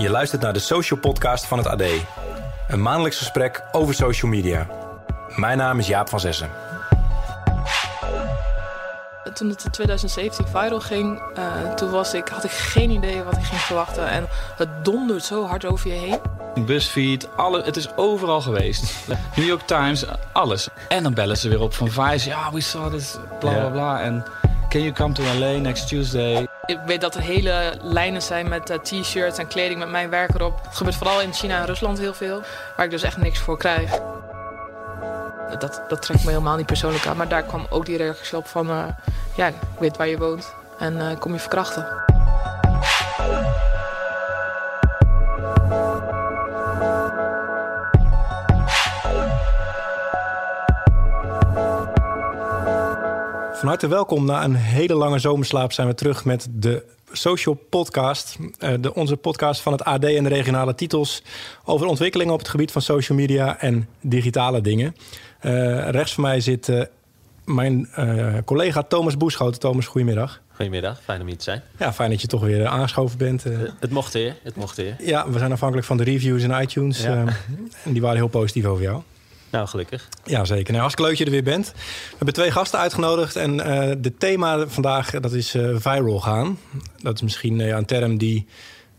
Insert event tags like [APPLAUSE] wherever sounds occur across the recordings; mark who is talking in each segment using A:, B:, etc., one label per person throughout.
A: Je luistert naar de Social Podcast van het AD. Een maandelijks gesprek over social media. Mijn naam is Jaap van Zessen.
B: Toen het in 2017 viral ging, uh, toen was ik, had ik geen idee wat ik ging verwachten. En het dondert zo hard over je heen.
C: BuzzFeed, alle, het is overal geweest. New York Times, alles. En dan bellen ze weer op van Vice. Ja, we saw this, bla bla bla. En can you come to LA next Tuesday?
B: Ik weet dat er hele lijnen zijn met uh, t-shirts en kleding met mijn werk erop. Het gebeurt vooral in China en Rusland heel veel, waar ik dus echt niks voor krijg. Dat, dat trekt me helemaal niet persoonlijk aan, maar daar kwam ook die reactie op van... Uh, ja, ik weet waar je woont en uh, kom je verkrachten.
A: Van harte welkom. Na een hele lange zomerslaap zijn we terug met de Social Podcast. Uh, de, onze podcast van het AD en de regionale titels over ontwikkelingen op het gebied van social media en digitale dingen. Uh, rechts van mij zit uh, mijn collega Thomas Boeschoten. Thomas, goedemiddag.
D: Goedemiddag, fijn om hier te zijn.
A: Ja, fijn dat je toch weer aangeschoven bent.
D: het mocht weer, het mocht weer.
A: Ja, we zijn afhankelijk van de reviews in iTunes. Ja. en die waren heel positief over jou.
D: Nou, gelukkig.
A: Ja, zeker. Nou, hartstikke leuk dat je er weer bent. We hebben twee gasten uitgenodigd. En uh, de thema vandaag, dat is uh, viral gaan. Dat is misschien uh, een term die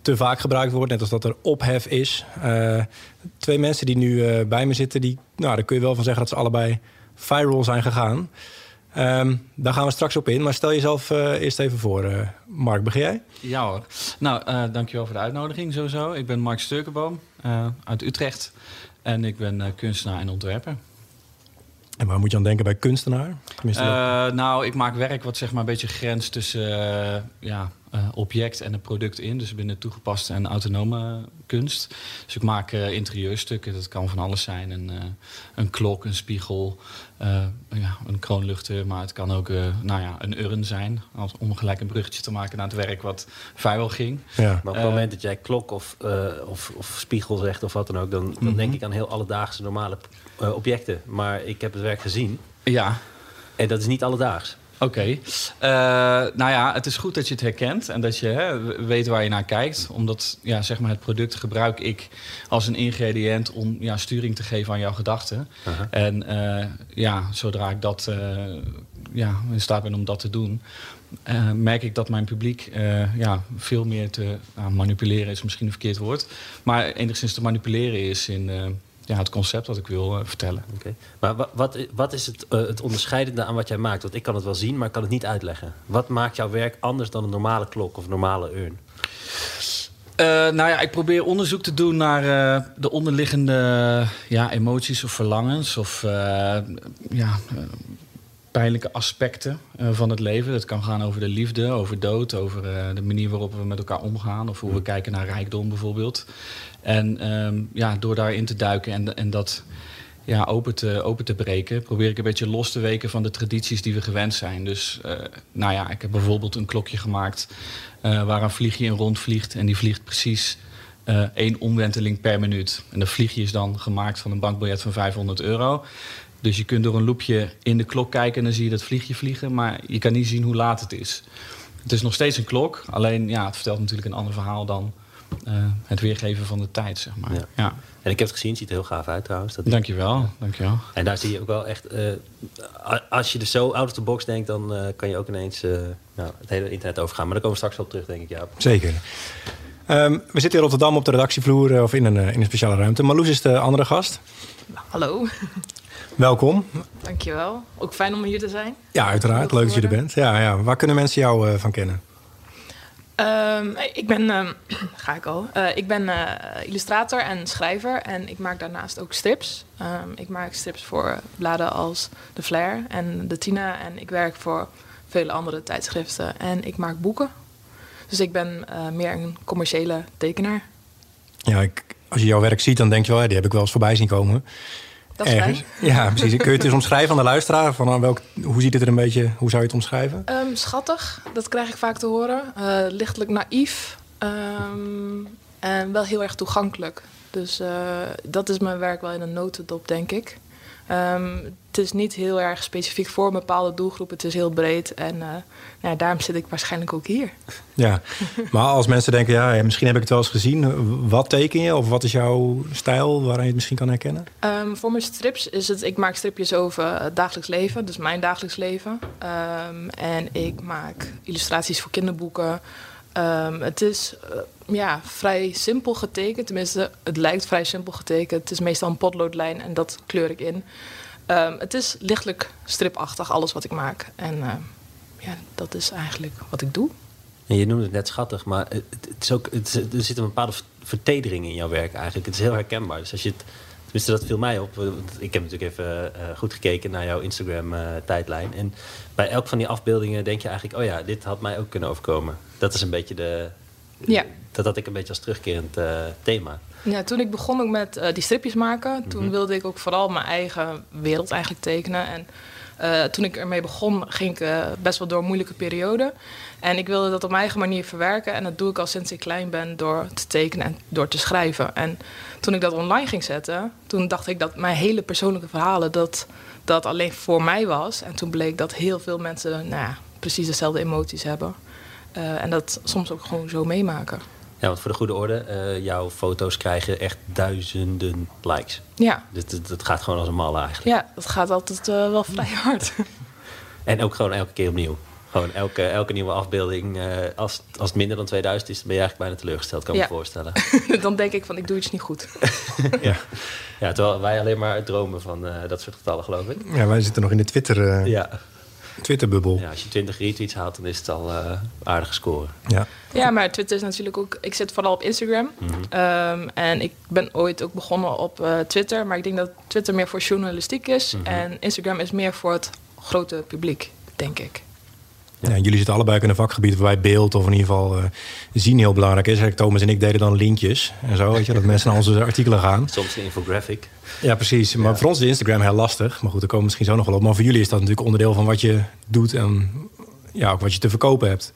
A: te vaak gebruikt wordt. Net als dat er ophef is. twee mensen die nu bij me zitten, die, nou, daar kun je wel van zeggen dat ze allebei viral zijn gegaan. Um, daar gaan we straks op in. Maar stel jezelf eerst even voor. Mark, begin jij?
C: Ja hoor. Nou, dankjewel voor de uitnodiging sowieso. Ik ben Mark Sturkenboom uit Utrecht. En ik ben uh, kunstenaar en ontwerper.
A: En waar moet je aan denken bij kunstenaar?
C: Uh, nou, ik maak werk wat zeg maar een beetje grens tussen uh, ja, object en een product in. Dus binnen toegepaste en autonome kunst. Dus ik maak interieurstukken, dat kan van alles zijn. Een, een klok, een spiegel, ja, een kroonluchter. Maar het kan ook nou ja, een urn zijn. Om gelijk een bruggetje te maken naar het werk wat vuil ging.
D: Ja. Maar op het moment dat jij klok of, of, of, spiegel zegt of wat dan ook... dan, dan denk
C: Mhm.
D: ik aan heel alledaagse normale uh, objecten. Maar ik heb het werk gezien.
C: Ja.
D: En dat is niet alledaags.
C: Oké. Okay. Uh, nou ja, het is goed dat je het herkent en dat je hè, weet waar je naar kijkt. Omdat ja, zeg maar het product gebruik ik als een ingrediënt om ja, sturing te geven aan jouw gedachten. Uh -huh. En uh, ja, zodra ik dat uh, ja, in staat ben om dat te doen, uh, merk ik dat mijn publiek uh, ja, veel meer te nou, manipuleren is misschien een verkeerd woord. Maar enigszins te manipuleren is in ja, het concept dat ik wil uh, vertellen.
D: Okay. Maar wat, wat is het, uh, het onderscheidende aan wat jij maakt? Want ik kan het wel zien, maar ik kan het niet uitleggen. Wat maakt jouw werk anders dan een normale klok of normale urn?
C: Uh, nou ja, ik probeer onderzoek te doen naar uh, de onderliggende ja, emoties of verlangens of uh, ja, pijnlijke aspecten van het leven. Dat kan gaan over de liefde, over dood, over de manier waarop we met elkaar omgaan of hoe we kijken naar rijkdom bijvoorbeeld. En um, ja, door daarin te duiken en, en dat ja, open, te, open te breken, probeer ik een beetje los te weken van de tradities die we gewend zijn. Dus uh, nou ja, ik heb bijvoorbeeld een klokje gemaakt uh, waar een vliegje in rondvliegt. En die vliegt precies uh, één omwenteling per minuut. En dat vliegje is dan gemaakt van een bankbiljet van 500 euro. Dus je kunt door een loepje in de klok kijken en dan zie je dat vliegje vliegen. Maar je kan niet zien hoe laat het is. Het is nog steeds een klok, alleen ja, het vertelt natuurlijk een ander verhaal dan het weergeven van de tijd, zeg maar. Ja. ja.
D: En ik heb het gezien, het ziet er heel gaaf uit trouwens.
C: Dat dankjewel, ja. dankjewel.
D: En daar zie je ook wel echt... Uh, als je er zo out of the box denkt, dan uh, kan je ook ineens nou, het hele internet overgaan. Maar daar komen we straks op terug, denk ik, ja.
A: Zeker. Um, we zitten in Rotterdam op de redactievloer of in een, in een speciale ruimte. Marloes is de andere gast.
B: Hallo.
A: Welkom.
B: Dankjewel. Ook fijn om hier te zijn.
A: Ja, uiteraard. Leuk dat je er bent. Ja, ja. Waar kunnen mensen jou uh, van kennen?
B: Um, ik ben, um, [CLEARS THROAT] ga ik al. Uh, ik ben uh, illustrator en schrijver en ik maak daarnaast ook strips. Um, ik maak strips voor bladen als De Flair en De Tina en ik werk voor vele andere tijdschriften en ik maak boeken. Dus ik ben uh, meer een commerciële tekenaar.
A: Ja, ik, als je jouw werk ziet, dan denk je wel, die heb ik wel eens voorbij zien komen.
B: Dat is Ergens.
A: Fijn. Ja, precies. Kun je het eens omschrijven aan de luisteraar? Van welk, hoe ziet het er een beetje, hoe zou je het omschrijven?
B: Um, schattig, dat krijg ik vaak te horen. Uh, lichtelijk naïef um, en wel heel erg toegankelijk. Dus uh, dat is mijn werk wel in een notendop, denk ik. Ehm, het is niet heel erg specifiek voor een bepaalde doelgroep. Het is heel breed. En uh, nou ja, daarom zit ik waarschijnlijk ook hier.
A: Ja, maar als mensen denken, ja, misschien heb ik het wel eens gezien. Wat teken je? Of wat is jouw stijl waarin je het misschien kan herkennen?
B: Um, voor mijn strips is het, ik maak stripjes over het dagelijks leven. Dus mijn dagelijks leven. Um, en ik maak illustraties voor kinderboeken. Het is uh, ja, vrij simpel getekend. Tenminste, het lijkt vrij simpel getekend. Het is meestal een potloodlijn en dat kleur ik in. Um, het is lichtelijk stripachtig, alles wat ik maak. En uh, ja, dat is eigenlijk wat ik doe.
D: En je noemde het net schattig, maar het, is ook, er zit een bepaalde vertedering in jouw werk eigenlijk. Het is heel herkenbaar. Dus als je het, tenminste dat viel mij op. Ik heb natuurlijk even uh, goed gekeken naar jouw Instagram-tijdlijn. en bij elk van die afbeeldingen denk je eigenlijk... oh ja, dit had mij ook kunnen overkomen. Dat is een beetje de...
B: Ja.
D: Dat had ik een beetje als terugkerend uh, thema.
B: Ja, toen ik begon ook met die stripjes maken, toen
D: Mhm.
B: wilde ik ook vooral mijn eigen wereld eigenlijk tekenen. En toen ik ermee begon, ging ik best wel door een moeilijke periode. En ik wilde dat op mijn eigen manier verwerken. En dat doe ik al sinds ik klein ben door te tekenen en door te schrijven. En toen ik dat online ging zetten, toen dacht ik dat mijn hele persoonlijke verhalen, dat dat alleen voor mij was. En toen bleek dat heel veel mensen nou ja, precies dezelfde emoties hebben. Uh, en dat soms ook gewoon zo meemaken.
D: Ja, want voor de goede orde, uh, jouw foto's krijgen echt duizenden likes.
B: Ja.
D: Dus dat, dat gaat gewoon als een malle eigenlijk.
B: Ja, dat gaat altijd uh, wel [LAUGHS] vrij hard.
D: en ook gewoon elke keer opnieuw. Gewoon elke, elke nieuwe afbeelding. Uh, als, als het minder dan 2000 is, dan ben je eigenlijk bijna teleurgesteld, kan ik
B: ja.
D: me voorstellen. [LAUGHS]
B: dan denk ik van, ik doe iets niet goed. [LAUGHS]
D: ja. ja, terwijl wij alleen maar dromen van uh, dat soort getallen, geloof ik.
A: Ja, wij zitten nog in de Twitter... Uh...
D: Ja.
A: Twitter-bubbel.
D: Ja, als je 20 retweets haalt, dan is het al uh, aardige score.
A: Ja.
B: ja, maar Twitter is natuurlijk ook... Ik zit vooral op Instagram. Mm -hmm. um, en ik ben ooit ook begonnen op uh, Twitter. Maar ik denk dat Twitter meer voor journalistiek is. Mm -hmm. En Instagram is meer voor het grote publiek, denk ik.
A: Ja. ja. jullie zitten allebei in een vakgebied waarbij beeld of in ieder geval uh, zien heel belangrijk is. Thomas en ik deden dan linkjes en zo, weet je, dat mensen naar onze [LAUGHS] artikelen gaan.
D: Soms een infographic.
A: Ja, precies. Maar ja. voor ons is Instagram heel lastig. Maar goed, daar komen we misschien zo nog wel op. Maar voor jullie is dat natuurlijk onderdeel van wat je doet en ja, ook wat je te verkopen hebt.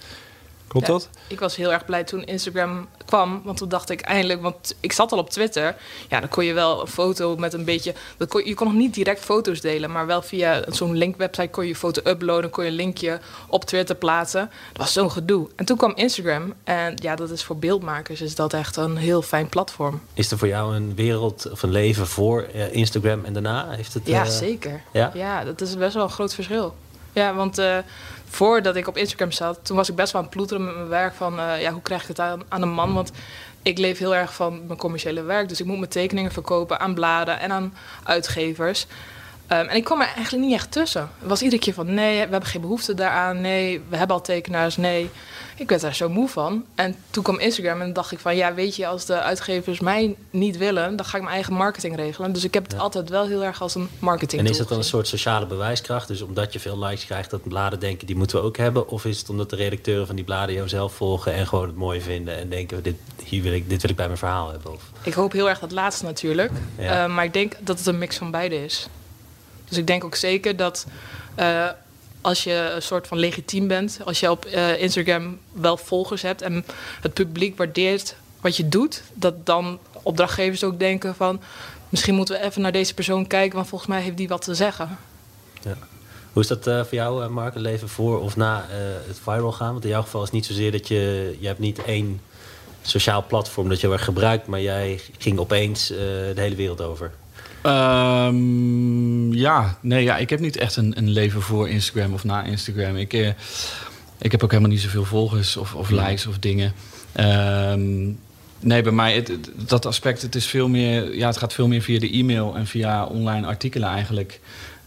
A: Klopt
B: ja,
A: dat?
B: Ik was heel erg blij toen Instagram kwam. Want toen dacht ik eindelijk, want ik zat al op Twitter. Ja, dan kon je wel een foto met een beetje. Dat kon, je kon nog niet direct foto's delen, maar wel via zo'n linkwebsite kon je je foto uploaden. Kon je een linkje op Twitter plaatsen. Dat was zo'n gedoe. En toen kwam Instagram. En ja, dat is voor beeldmakers is dat echt een heel fijn platform.
D: Is er voor jou een wereld of een leven voor uh, Instagram en daarna? Heeft het,
B: ja,
D: uh,
B: zeker.
D: Ja?
B: ja, dat is best wel een groot verschil. Ja, want uh, voordat ik op Instagram zat, toen was ik best wel aan het ploeteren met mijn werk van uh, ja, hoe krijg ik het aan, aan een man? Want ik leef heel erg van mijn commerciële werk, dus ik moet mijn tekeningen verkopen aan bladen en aan uitgevers. Um, en ik kwam er eigenlijk niet echt tussen. Het was iedere keer van nee, we hebben geen behoefte daaraan. Nee, we hebben al tekenaars. Nee, ik werd daar zo moe van. En toen kwam Instagram en dacht ik van ja, weet je, als de uitgevers mij niet willen, dan ga ik mijn eigen marketing regelen. Dus ik heb het ja. altijd wel heel erg als een marketing.
D: En is dat dan een soort sociale bewijskracht? Dus omdat je veel likes krijgt, dat bladen denken die moeten we ook hebben? Of is het omdat de redacteuren van die bladen jou zelf volgen en gewoon het mooi vinden en denken dit, hier wil ik, dit wil ik bij mijn verhaal hebben? Of?
B: Ik hoop heel erg dat laatste natuurlijk. Ja. Uh, maar ik denk dat het een mix van beide is. Dus ik denk ook zeker dat uh, als je een soort van legitiem bent, als je op uh, Instagram wel volgers hebt en het publiek waardeert wat je doet, dat dan opdrachtgevers ook denken van misschien moeten we even naar deze persoon kijken, want volgens mij heeft die wat te zeggen.
D: Ja. Hoe is dat uh, voor jou, Mark, het leven voor of na het viral gaan? Want in jouw geval is het niet zozeer dat je, je hebt niet één sociaal platform dat je er gebruikt, maar jij ging opeens de hele wereld over.
C: Um, ja, nee, ja, ik heb niet echt een, een, leven voor Instagram of na Instagram. Ik, uh, ik heb ook helemaal niet zoveel volgers of, of likes of dingen. Um, nee, bij mij, het, dat aspect, het, is veel meer, ja, het gaat veel meer via de e-mail en via online artikelen eigenlijk.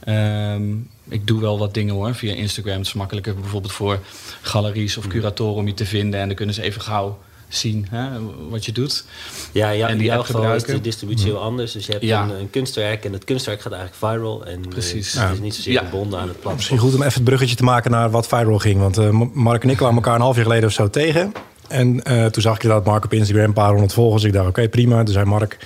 C: Um, ik doe wel wat dingen hoor, via Instagram. Het is makkelijker bijvoorbeeld voor galeries of curatoren om je te vinden. En dan kunnen ze even gauw zien hè, wat je doet.
D: Ja, ja en in jouw geval is de distributie heel anders. Dus je hebt ja. een, een, kunstwerk en het kunstwerk gaat eigenlijk viral. En
C: Precies.
D: Uh, het is niet zozeer ja. gebonden aan het platform.
A: Misschien goed om even het bruggetje te maken naar wat viral ging. Want uh, Mark en ik kwamen elkaar een half jaar geleden of zo tegen. En uh, toen zag ik dat Mark op Instagram een paar honderd volgers. Ik dacht, oké, okay, prima. Toen zei Mark...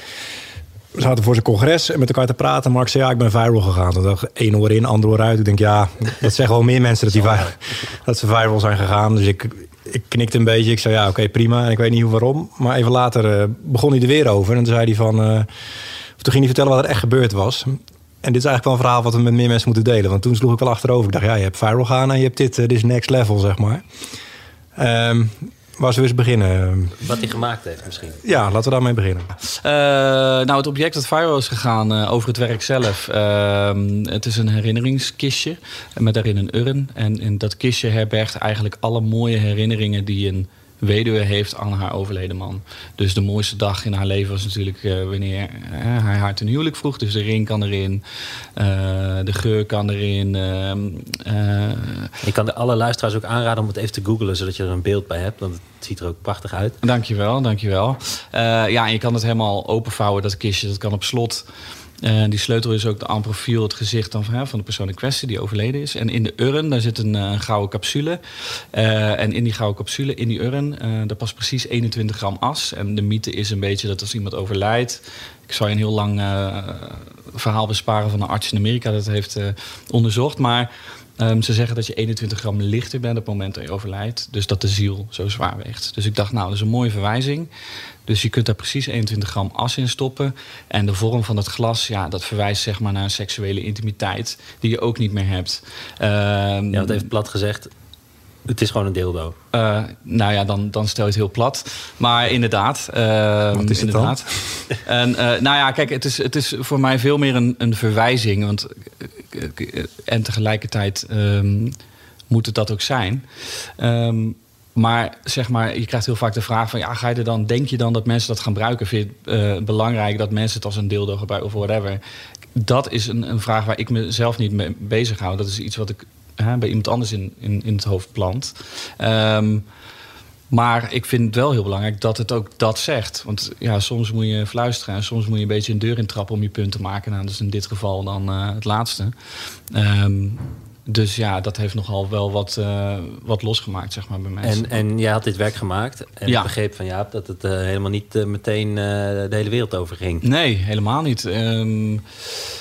A: We zaten voor zijn congres en met elkaar te praten. Mark zei, ja, ik ben viral gegaan. Toen dacht ik, één oor in, ander oor uit. Ik denk, ja, dat zeggen wel meer mensen dat, die viral, [LAUGHS] dat ze viral zijn gegaan. Dus ik, ik knikte een beetje. Ik zei, ja, oké, okay, prima. En ik weet niet hoe waarom. Maar even later uh, begon hij er weer over. En toen zei hij van... Uh, toen ging hij vertellen wat er echt gebeurd was. En dit is eigenlijk wel een verhaal wat we met meer mensen moeten delen. Want toen sloeg ik wel achterover. Ik dacht, ja, je hebt viral gaan en je hebt dit, uh, dit is next level, zeg maar. Um, waar zullen we eens beginnen?
D: Wat hij gemaakt heeft misschien.
A: Ja, laten we daarmee beginnen.
C: Uh, nou, het object dat viral is gegaan uh, over het werk zelf. Uh, het is een herinneringskistje met daarin een urn. En in dat kistje herbergt eigenlijk alle mooie herinneringen die een weduwe heeft aan haar overleden man. Dus de mooiste dag in haar leven was natuurlijk uh, wanneer uh, hij haar ten huwelijk vroeg. Dus de ring kan erin, uh, de geur kan erin.
D: Ik kan de alle luisteraars ook aanraden om het even te googlen, zodat je er een beeld bij hebt. Want het ziet er ook prachtig uit.
C: Dankjewel, dankjewel. ja, en je kan het helemaal openvouwen, dat kistje. Dat kan op slot. Uh, die sleutel is ook aan profiel, het gezicht dan van, van de persoon in kwestie die overleden is. En in de urn, daar zit een, een gouden capsule. Uh, en in die gouden capsule, in die urn, uh, daar past precies 21 gram as. En de mythe is een beetje dat als iemand overlijdt... Ik zou je een heel lang verhaal besparen van een arts in Amerika dat heeft onderzocht. Maar Um, ze zeggen dat je 21 gram lichter bent op het moment dat je overlijdt. Dus dat de ziel zo zwaar weegt. Dus ik dacht, nou, dat is een mooie verwijzing. Dus je kunt daar precies 21 gram as in stoppen. En de vorm van het glas, ja, dat verwijst zeg maar naar een seksuele intimiteit... die je ook niet meer hebt.
D: Um, ja, want even plat gezegd, het is gewoon een dildo.
C: Uh, nou ja, dan, dan stel je het heel plat. Maar inderdaad. Uh,
A: Wat is het
C: inderdaad. Dan? En uh, nou ja, kijk, het is, het is voor mij veel meer een, een verwijzing. Want, en tegelijkertijd um, moet het dat ook zijn. Um, maar zeg maar, je krijgt heel vaak de vraag van... ja, ga je er dan, denk je dan dat mensen dat gaan gebruiken? Vind je het uh, belangrijk dat mensen het als een dildo gebruiken of whatever? Dat is een, een vraag waar ik mezelf niet mee bezig hou. Dat is iets wat ik hè, bij iemand anders in, in, in het hoofd plant. Um, maar ik vind het wel heel belangrijk dat het ook dat zegt. Want ja, soms moet je fluisteren en soms moet je een beetje een deur intrappen om je punt te maken. Nou, dat is in dit geval dan uh, het laatste. Um, dus ja, dat heeft nogal wel wat, uh, wat losgemaakt, zeg maar, bij mensen.
D: En, en jij had dit werk gemaakt. En ja. begreep van Jaap dat het uh, helemaal niet uh, meteen de hele wereld over ging.
C: Nee, helemaal niet. Um,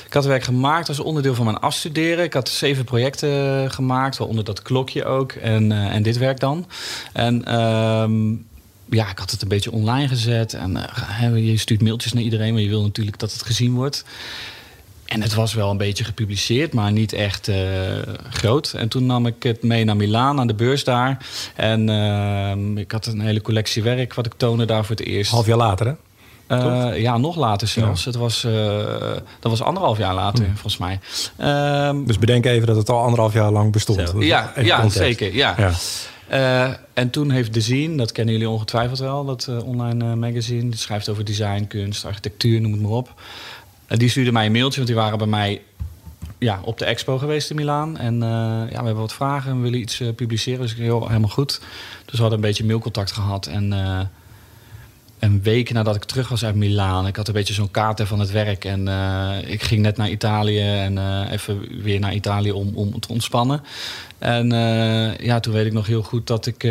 C: ik had werk gemaakt als onderdeel van mijn afstuderen. Ik had zeven projecten gemaakt, waaronder dat klokje ook. En, en dit werk dan. En... Um, ja, ik had het een beetje online gezet. En je stuurt mailtjes naar iedereen, maar je wil natuurlijk dat het gezien wordt. En het was wel een beetje gepubliceerd, maar niet echt uh, groot. En toen nam ik het mee naar Milaan, aan de beurs daar. En uh, ik had een hele collectie werk wat ik toonde daar voor het eerst.
A: Half jaar later, hè?
C: Uh, ja, nog later zelfs. Ja. Het was, dat was anderhalf jaar later, hmm. volgens mij.
A: Um, dus bedenk even dat het al anderhalf jaar lang bestond.
C: Ja, ja zeker. Ja. ja. Uh, en toen heeft Design, dat kennen jullie ongetwijfeld wel, dat online magazine. Die schrijft over design, kunst, architectuur, noem het maar op. Die stuurde mij een mailtje, want die waren bij mij ja, op de expo geweest in Milaan. En uh, ja, we hebben wat vragen, we willen iets uh, publiceren. Dus ik heel, helemaal goed. Dus we hadden een beetje mailcontact gehad. En een week nadat ik terug was uit Milaan, ik had een beetje zo'n kaart van het werk. En ik ging net naar Italië en even weer naar Italië om, om te ontspannen. En ja, toen weet ik nog heel goed dat ik,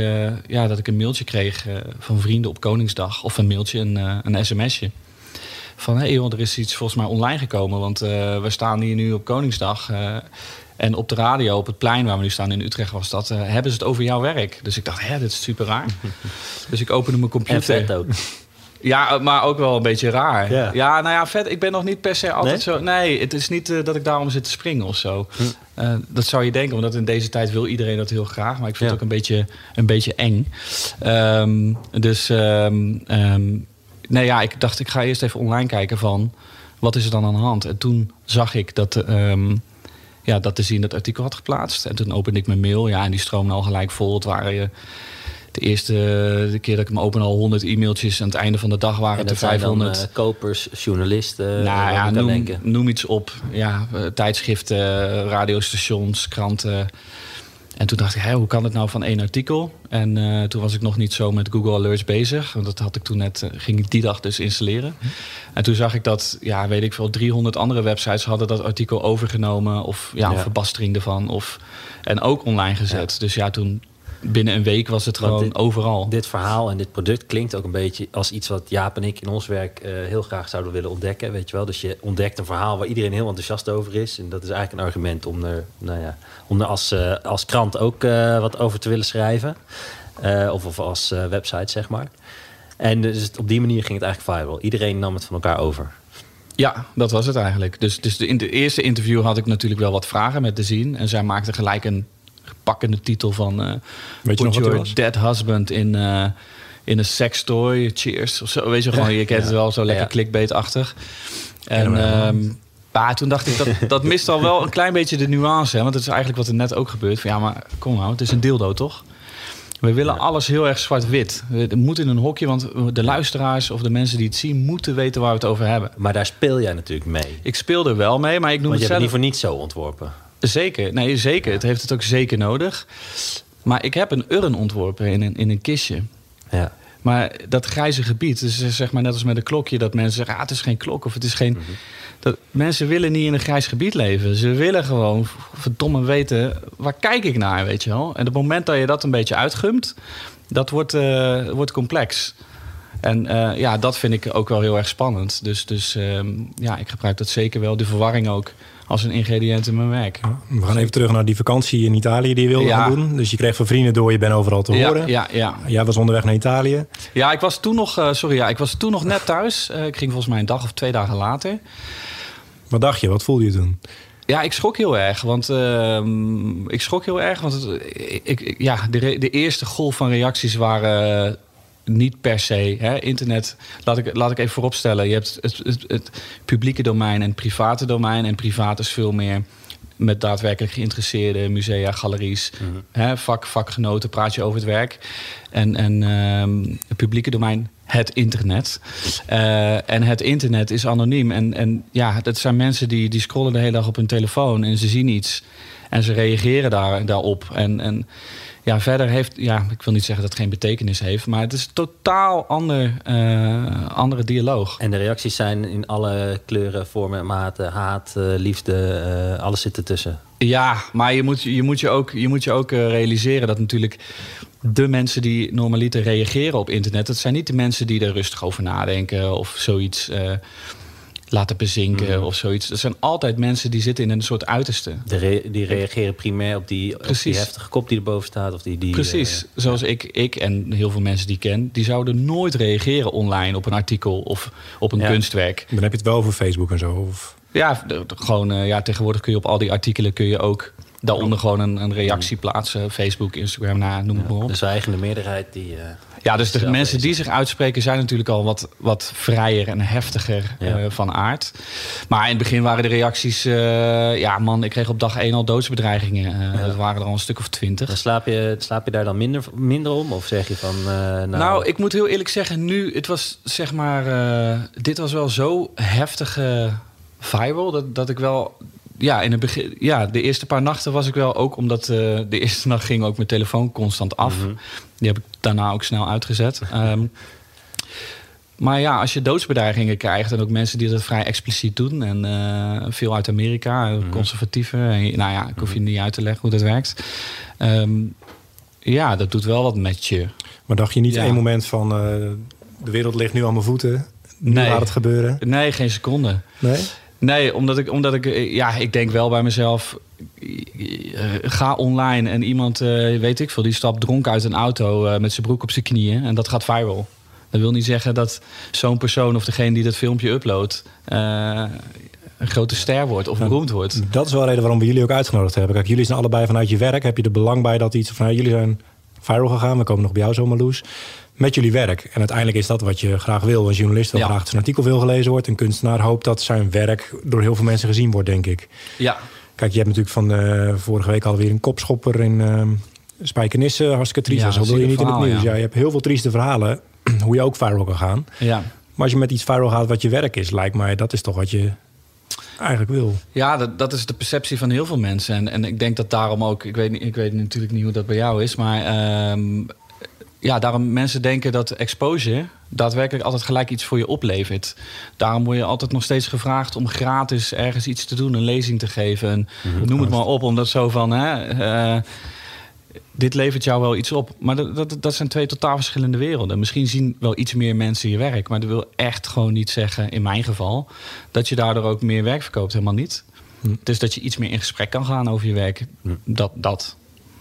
C: ja, dat ik een mailtje kreeg van vrienden op Koningsdag. Of een mailtje, een, een sms'je van hé, hey, er is iets volgens mij online gekomen. Want uh, we staan hier nu op Koningsdag. Uh, en op de radio, op het plein waar we nu staan in Utrecht was dat, uh, hebben ze het over jouw werk. Dus ik dacht, hè, dit is super raar. [LAUGHS] dus ik opende mijn computer.
D: En vet ook.
C: Ja, maar ook wel een beetje raar. Ja, ja nou ja, vet. Ik ben nog niet per se altijd nee? zo. Nee, het is niet uh, dat ik daarom zit te springen of zo. Hm. Uh, dat zou je denken, omdat in deze tijd wil iedereen dat heel graag. Maar ik vind ja. het ook een beetje, een beetje eng. Um, dus um, um, nee, ja, ik dacht, ik ga eerst even online kijken van wat is er dan aan de hand. En toen zag ik dat, um, ja, dat de zien dat artikel had geplaatst. En toen opende ik mijn mail. Ja, en die stroomde al gelijk vol. Het waren je. De eerste de keer dat ik hem open al 100 e-mailtjes. Aan het einde van de dag waren het er 500.
D: Dan, uh, kopers, journalisten.
C: Nou ja, noem, noem, iets op. Ja, tijdschriften, radiostations, kranten. En toen dacht ik, hé, hoe kan het nou van één artikel? En uh, toen was ik nog niet zo met Google Alerts bezig. Want dat had ik toen net, uh, ging ik die dag dus installeren. Hm. En toen zag ik dat, ja, weet ik veel, 300 andere websites hadden dat artikel overgenomen. Of ja, verbastering ervan. Of, en ook online gezet. Ja. Dus ja, toen, binnen een week was het gewoon
D: dit,
C: overal.
D: Dit verhaal en dit product klinkt ook een beetje als iets wat Jaap en ik in ons werk uh, heel graag zouden willen ontdekken. Weet je wel? Dus je ontdekt een verhaal waar iedereen heel enthousiast over is. En dat is eigenlijk een argument om er, nou ja, om er als, uh, als krant ook uh, wat over te willen schrijven. of, of als website, zeg maar. En dus op die manier ging het eigenlijk viral. Iedereen nam het van elkaar over.
C: Ja, dat was het eigenlijk. Dus, dus de, in de eerste interview had ik natuurlijk wel wat vragen met de zien. En zij maakte gelijk een pakkende titel van... Uh,
A: Weet je nog wat
C: your
A: was?
C: dead husband in, uh, in een sex toy. Cheers. Of zo. Weet je gewoon, je kent het wel, zo lekker
D: Ja.
C: clickbait-achtig. En ehm, maar toen dacht ik, dat, [LAUGHS] dat mist al wel een klein beetje de nuance. Hè? Want dat is eigenlijk wat er net ook gebeurt. Van, ja, maar kom nou, het is een dildo, toch? We willen alles heel erg zwart-wit. Het moet in een hokje, want de luisteraars of de mensen die het zien... moeten weten waar we het over hebben.
D: Maar daar speel jij natuurlijk mee.
C: Ik speel er wel mee, maar ik noem
D: Want je
C: het
D: hebt het
C: zelf...
D: niet voor niets zo ontworpen.
C: Zeker, nee, zeker. Het heeft het ook zeker nodig. Maar ik heb een urn ontworpen in een, in een kistje.
D: Ja.
C: Maar dat grijze gebied, dus zeg maar net als met een klokje... dat mensen zeggen, ah, het is geen klok of het is geen... dat, mensen willen niet in een grijs gebied leven. Ze willen gewoon verdomme weten, waar kijk ik naar, weet je wel? En het moment dat je dat een beetje uitgumt... dat wordt, eh, wordt complex. En eh, ja, dat vind ik ook wel heel erg spannend. Dus, dus ehm, ja, ik gebruik dat zeker wel. De verwarring ook als een ingrediënt in mijn werk.
A: We gaan even terug naar die vakantie in Italië die je wilde
C: Ja.
A: gaan doen. Dus je kreeg van vrienden door, je bent overal te
C: Ja,
A: horen.
C: ja, ja.
A: Jij was onderweg naar Italië.
C: Ja, ik was toen nog, eh, sorry, ja, ik was toen nog net thuis. Eh, ik ging volgens mij een dag of twee dagen later.
A: Wat dacht je? Wat voelde je toen?
C: Ja, ik schrok heel erg. Want ehm, ik schrok heel erg. Want het, ik, ik- ja, de, re- de eerste golf van reacties waren niet per se. Hè, internet, laat ik, laat ik even vooropstellen. Je hebt het, het, het publieke domein en het private domein. En privaat is veel meer met daadwerkelijk geïnteresseerden, musea, galeries, hè, vak, vakgenoten, praat je over het werk. En, en ehm, het publieke domein, het internet. Eh, en het internet is anoniem. En, en ja, dat zijn mensen die, die scrollen de hele dag op hun telefoon en ze zien iets. En ze reageren daar, daarop. En, en ja, verder heeft, ja, ik wil niet zeggen dat het geen betekenis heeft, maar het is een totaal ander, eh, andere dialoog.
D: En de reacties zijn in alle kleuren, vormen en maten. Haat, eh, liefde, eh, alles zit ertussen.
C: Ja, maar je moet je, moet je ook, je moet je ook realiseren dat natuurlijk de mensen die normaliter reageren op internet, dat zijn niet de mensen die er rustig over nadenken of zoiets laten bezinken of zoiets. Dat zijn altijd mensen die zitten in een soort uiterste.
D: De re- die reageren primair op die, op die heftige kop die erboven staat. Of die, die,
C: Precies,
D: eh,
C: zoals ik, ik en heel veel mensen die ik ken, die zouden nooit reageren online op een artikel of op een
D: Ja.
C: kunstwerk.
A: Dan heb je het wel over Facebook en zo. Of...
C: Ja, de- de- gewoon, eh, ja, tegenwoordig kun je op al die artikelen kun je ook daaronder gewoon een, een reactie plaatsen. Facebook, Instagram, nou, noem het maar op.
D: de zwijgende meerderheid die... eh,
C: Ja, dus de mensen die zich uitspreken zijn natuurlijk al wat, wat vrijer en heftiger
D: Ja.
C: eh, van aard. Maar in het begin waren de reacties... eh, ja man, ik kreeg op dag één al doodsbedreigingen. Eh, Dat waren er al een stuk of
D: Dan
C: twintig.
D: slaap je, slaap je daar dan minder, minder om? Of zeg je van... nou,
C: Nou, ik moet heel eerlijk zeggen, nu, het was zeg maar, dit was wel zo heftige viral dat, dat ik wel, ja, in het begin, ja, de eerste paar nachten was ik wel ook, omdat eh, de eerste nacht ging ook mijn telefoon constant af. Die heb ik daarna ook snel uitgezet. [LAUGHS] Ehm, maar ja, als je doodsbedreigingen krijgt en ook mensen die dat vrij expliciet doen en eh, veel uit Amerika,
D: Mhm.
C: conservatieven, en, nou ja, ik hoef je niet uit te leggen hoe dat werkt. Ehm, ja, dat doet wel wat met je.
A: Maar dacht je niet
C: Ja.
A: één moment van... de wereld ligt nu aan mijn voeten. Nu
C: Nee.
A: gaat het gebeuren.
C: Nee, geen seconde.
A: Nee?
C: Nee, omdat ik, omdat ik, eh, ja, ik denk wel bij mezelf, eh, ga online en iemand, eh, weet ik veel, die stapt dronken uit een auto met zijn broek op zijn knieën en dat gaat viral. Dat wil niet zeggen dat zo'n persoon of degene die dat filmpje uploadt een grote ster wordt of beroemd wordt.
A: Dat is wel de reden waarom we jullie ook uitgenodigd hebben. Kijk, jullie zijn allebei vanuit je werk. Heb je er belang bij dat iets van... nou, jullie zijn viral gegaan. We komen nog bij jou zo, Marloes. Met jullie werk. En uiteindelijk is dat wat je graag wil. Een journalist wil
C: Ja.
A: graag dat zijn artikel veel gelezen wordt. Een kunstenaar hoopt dat zijn werk door heel veel mensen gezien wordt, denk ik.
C: Ja,
A: Kijk, je hebt natuurlijk van eh, vorige week alweer een kopschopper in eh Spijkenisse. Hartstikke triest.
C: Ja,
A: zo wil je niet in het nieuws.
C: ja.
A: Ja. je hebt heel veel trieste verhalen. [CLEARS THROAT] hoe je ook viral kan gaan.
C: ja.
A: Maar als je met iets viral gaat wat je werk is, lijkt mij dat is toch wat je eigenlijk wil.
C: Ja, dat, dat is de perceptie van heel veel mensen. En, en ik denk dat daarom ook, ik weet, niet- ik weet natuurlijk niet hoe dat bij jou is, maar ehm, ja, daarom mensen denken dat exposure daadwerkelijk altijd gelijk iets voor je oplevert. Daarom word je altijd nog steeds gevraagd om gratis ergens iets te doen, een lezing te geven. En Noem het maar op, omdat zo van, hè, eh, dit levert jou wel iets op. Maar dat, dat, dat zijn twee totaal verschillende werelden. Misschien zien wel iets meer mensen je werk, maar dat wil echt gewoon niet zeggen, in mijn geval, dat je daardoor ook meer werk verkoopt. Helemaal niet. Dus dat je iets meer in gesprek kan gaan over je werk. Dat, dat.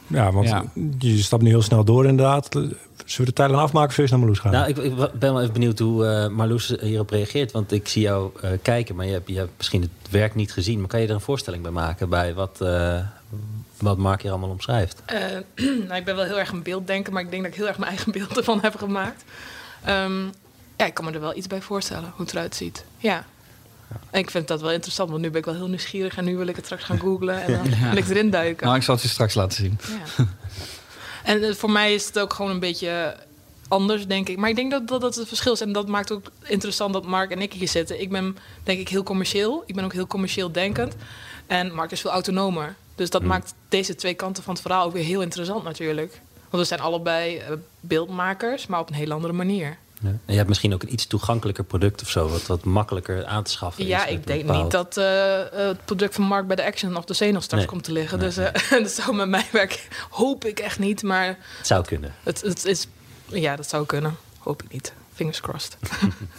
A: Ja, want
C: Ja.
A: je stapt nu heel snel door inderdaad. Zullen we de tijd dan afmaken of we naar Marloes gaan?
D: Nou, ik, ben wel even benieuwd hoe eh, Marloes hierop reageert. Want ik zie jou eh, kijken, maar je hebt, je hebt misschien het werk niet gezien. Maar kan je er een voorstelling bij maken bij wat, eh, wat Mark hier allemaal omschrijft?
B: Eh, [CLEARS THROAT] nou, ik ben wel heel erg een beelddenker, maar ik denk dat ik heel erg mijn eigen beeld ervan heb gemaakt. Ehm, ja, ik kan me er wel iets bij voorstellen hoe het eruit ziet. Ja. En ik vind dat wel interessant, want nu ben ik wel heel nieuwsgierig en nu wil ik het straks gaan googlen en dan [LAUGHS] wil ik erin duiken.
C: Nou, ik zal het je straks laten zien.
B: Ja. En eh, voor mij is het ook gewoon een beetje anders, denk ik. Maar ik denk dat dat, dat het verschil is. En dat maakt ook interessant dat Mark en ik hier zitten. Ik ben, denk ik, heel commercieel. Ik ben ook heel commercieel denkend. En Mark is veel autonomer. Dus dat maakt deze twee kanten van het verhaal ook weer heel interessant natuurlijk. Want we zijn allebei eh, beeldmakers, maar op een heel andere manier.
D: Ja. En je hebt misschien ook een iets toegankelijker product of zo, wat, wat makkelijker aan te schaffen is.
B: Ja, ik denk
D: bepaald-
B: niet dat eh, eh, het product van Mark bij de Action of de nog straks
D: Nee.
B: komt te liggen.
D: Nee,
B: dus eh, [LAUGHS] dat zou met mijn werk hoop ik echt niet. Maar
D: Het zou kunnen.
B: Het, het is, ja, dat zou kunnen. Hoop ik niet. Fingers crossed.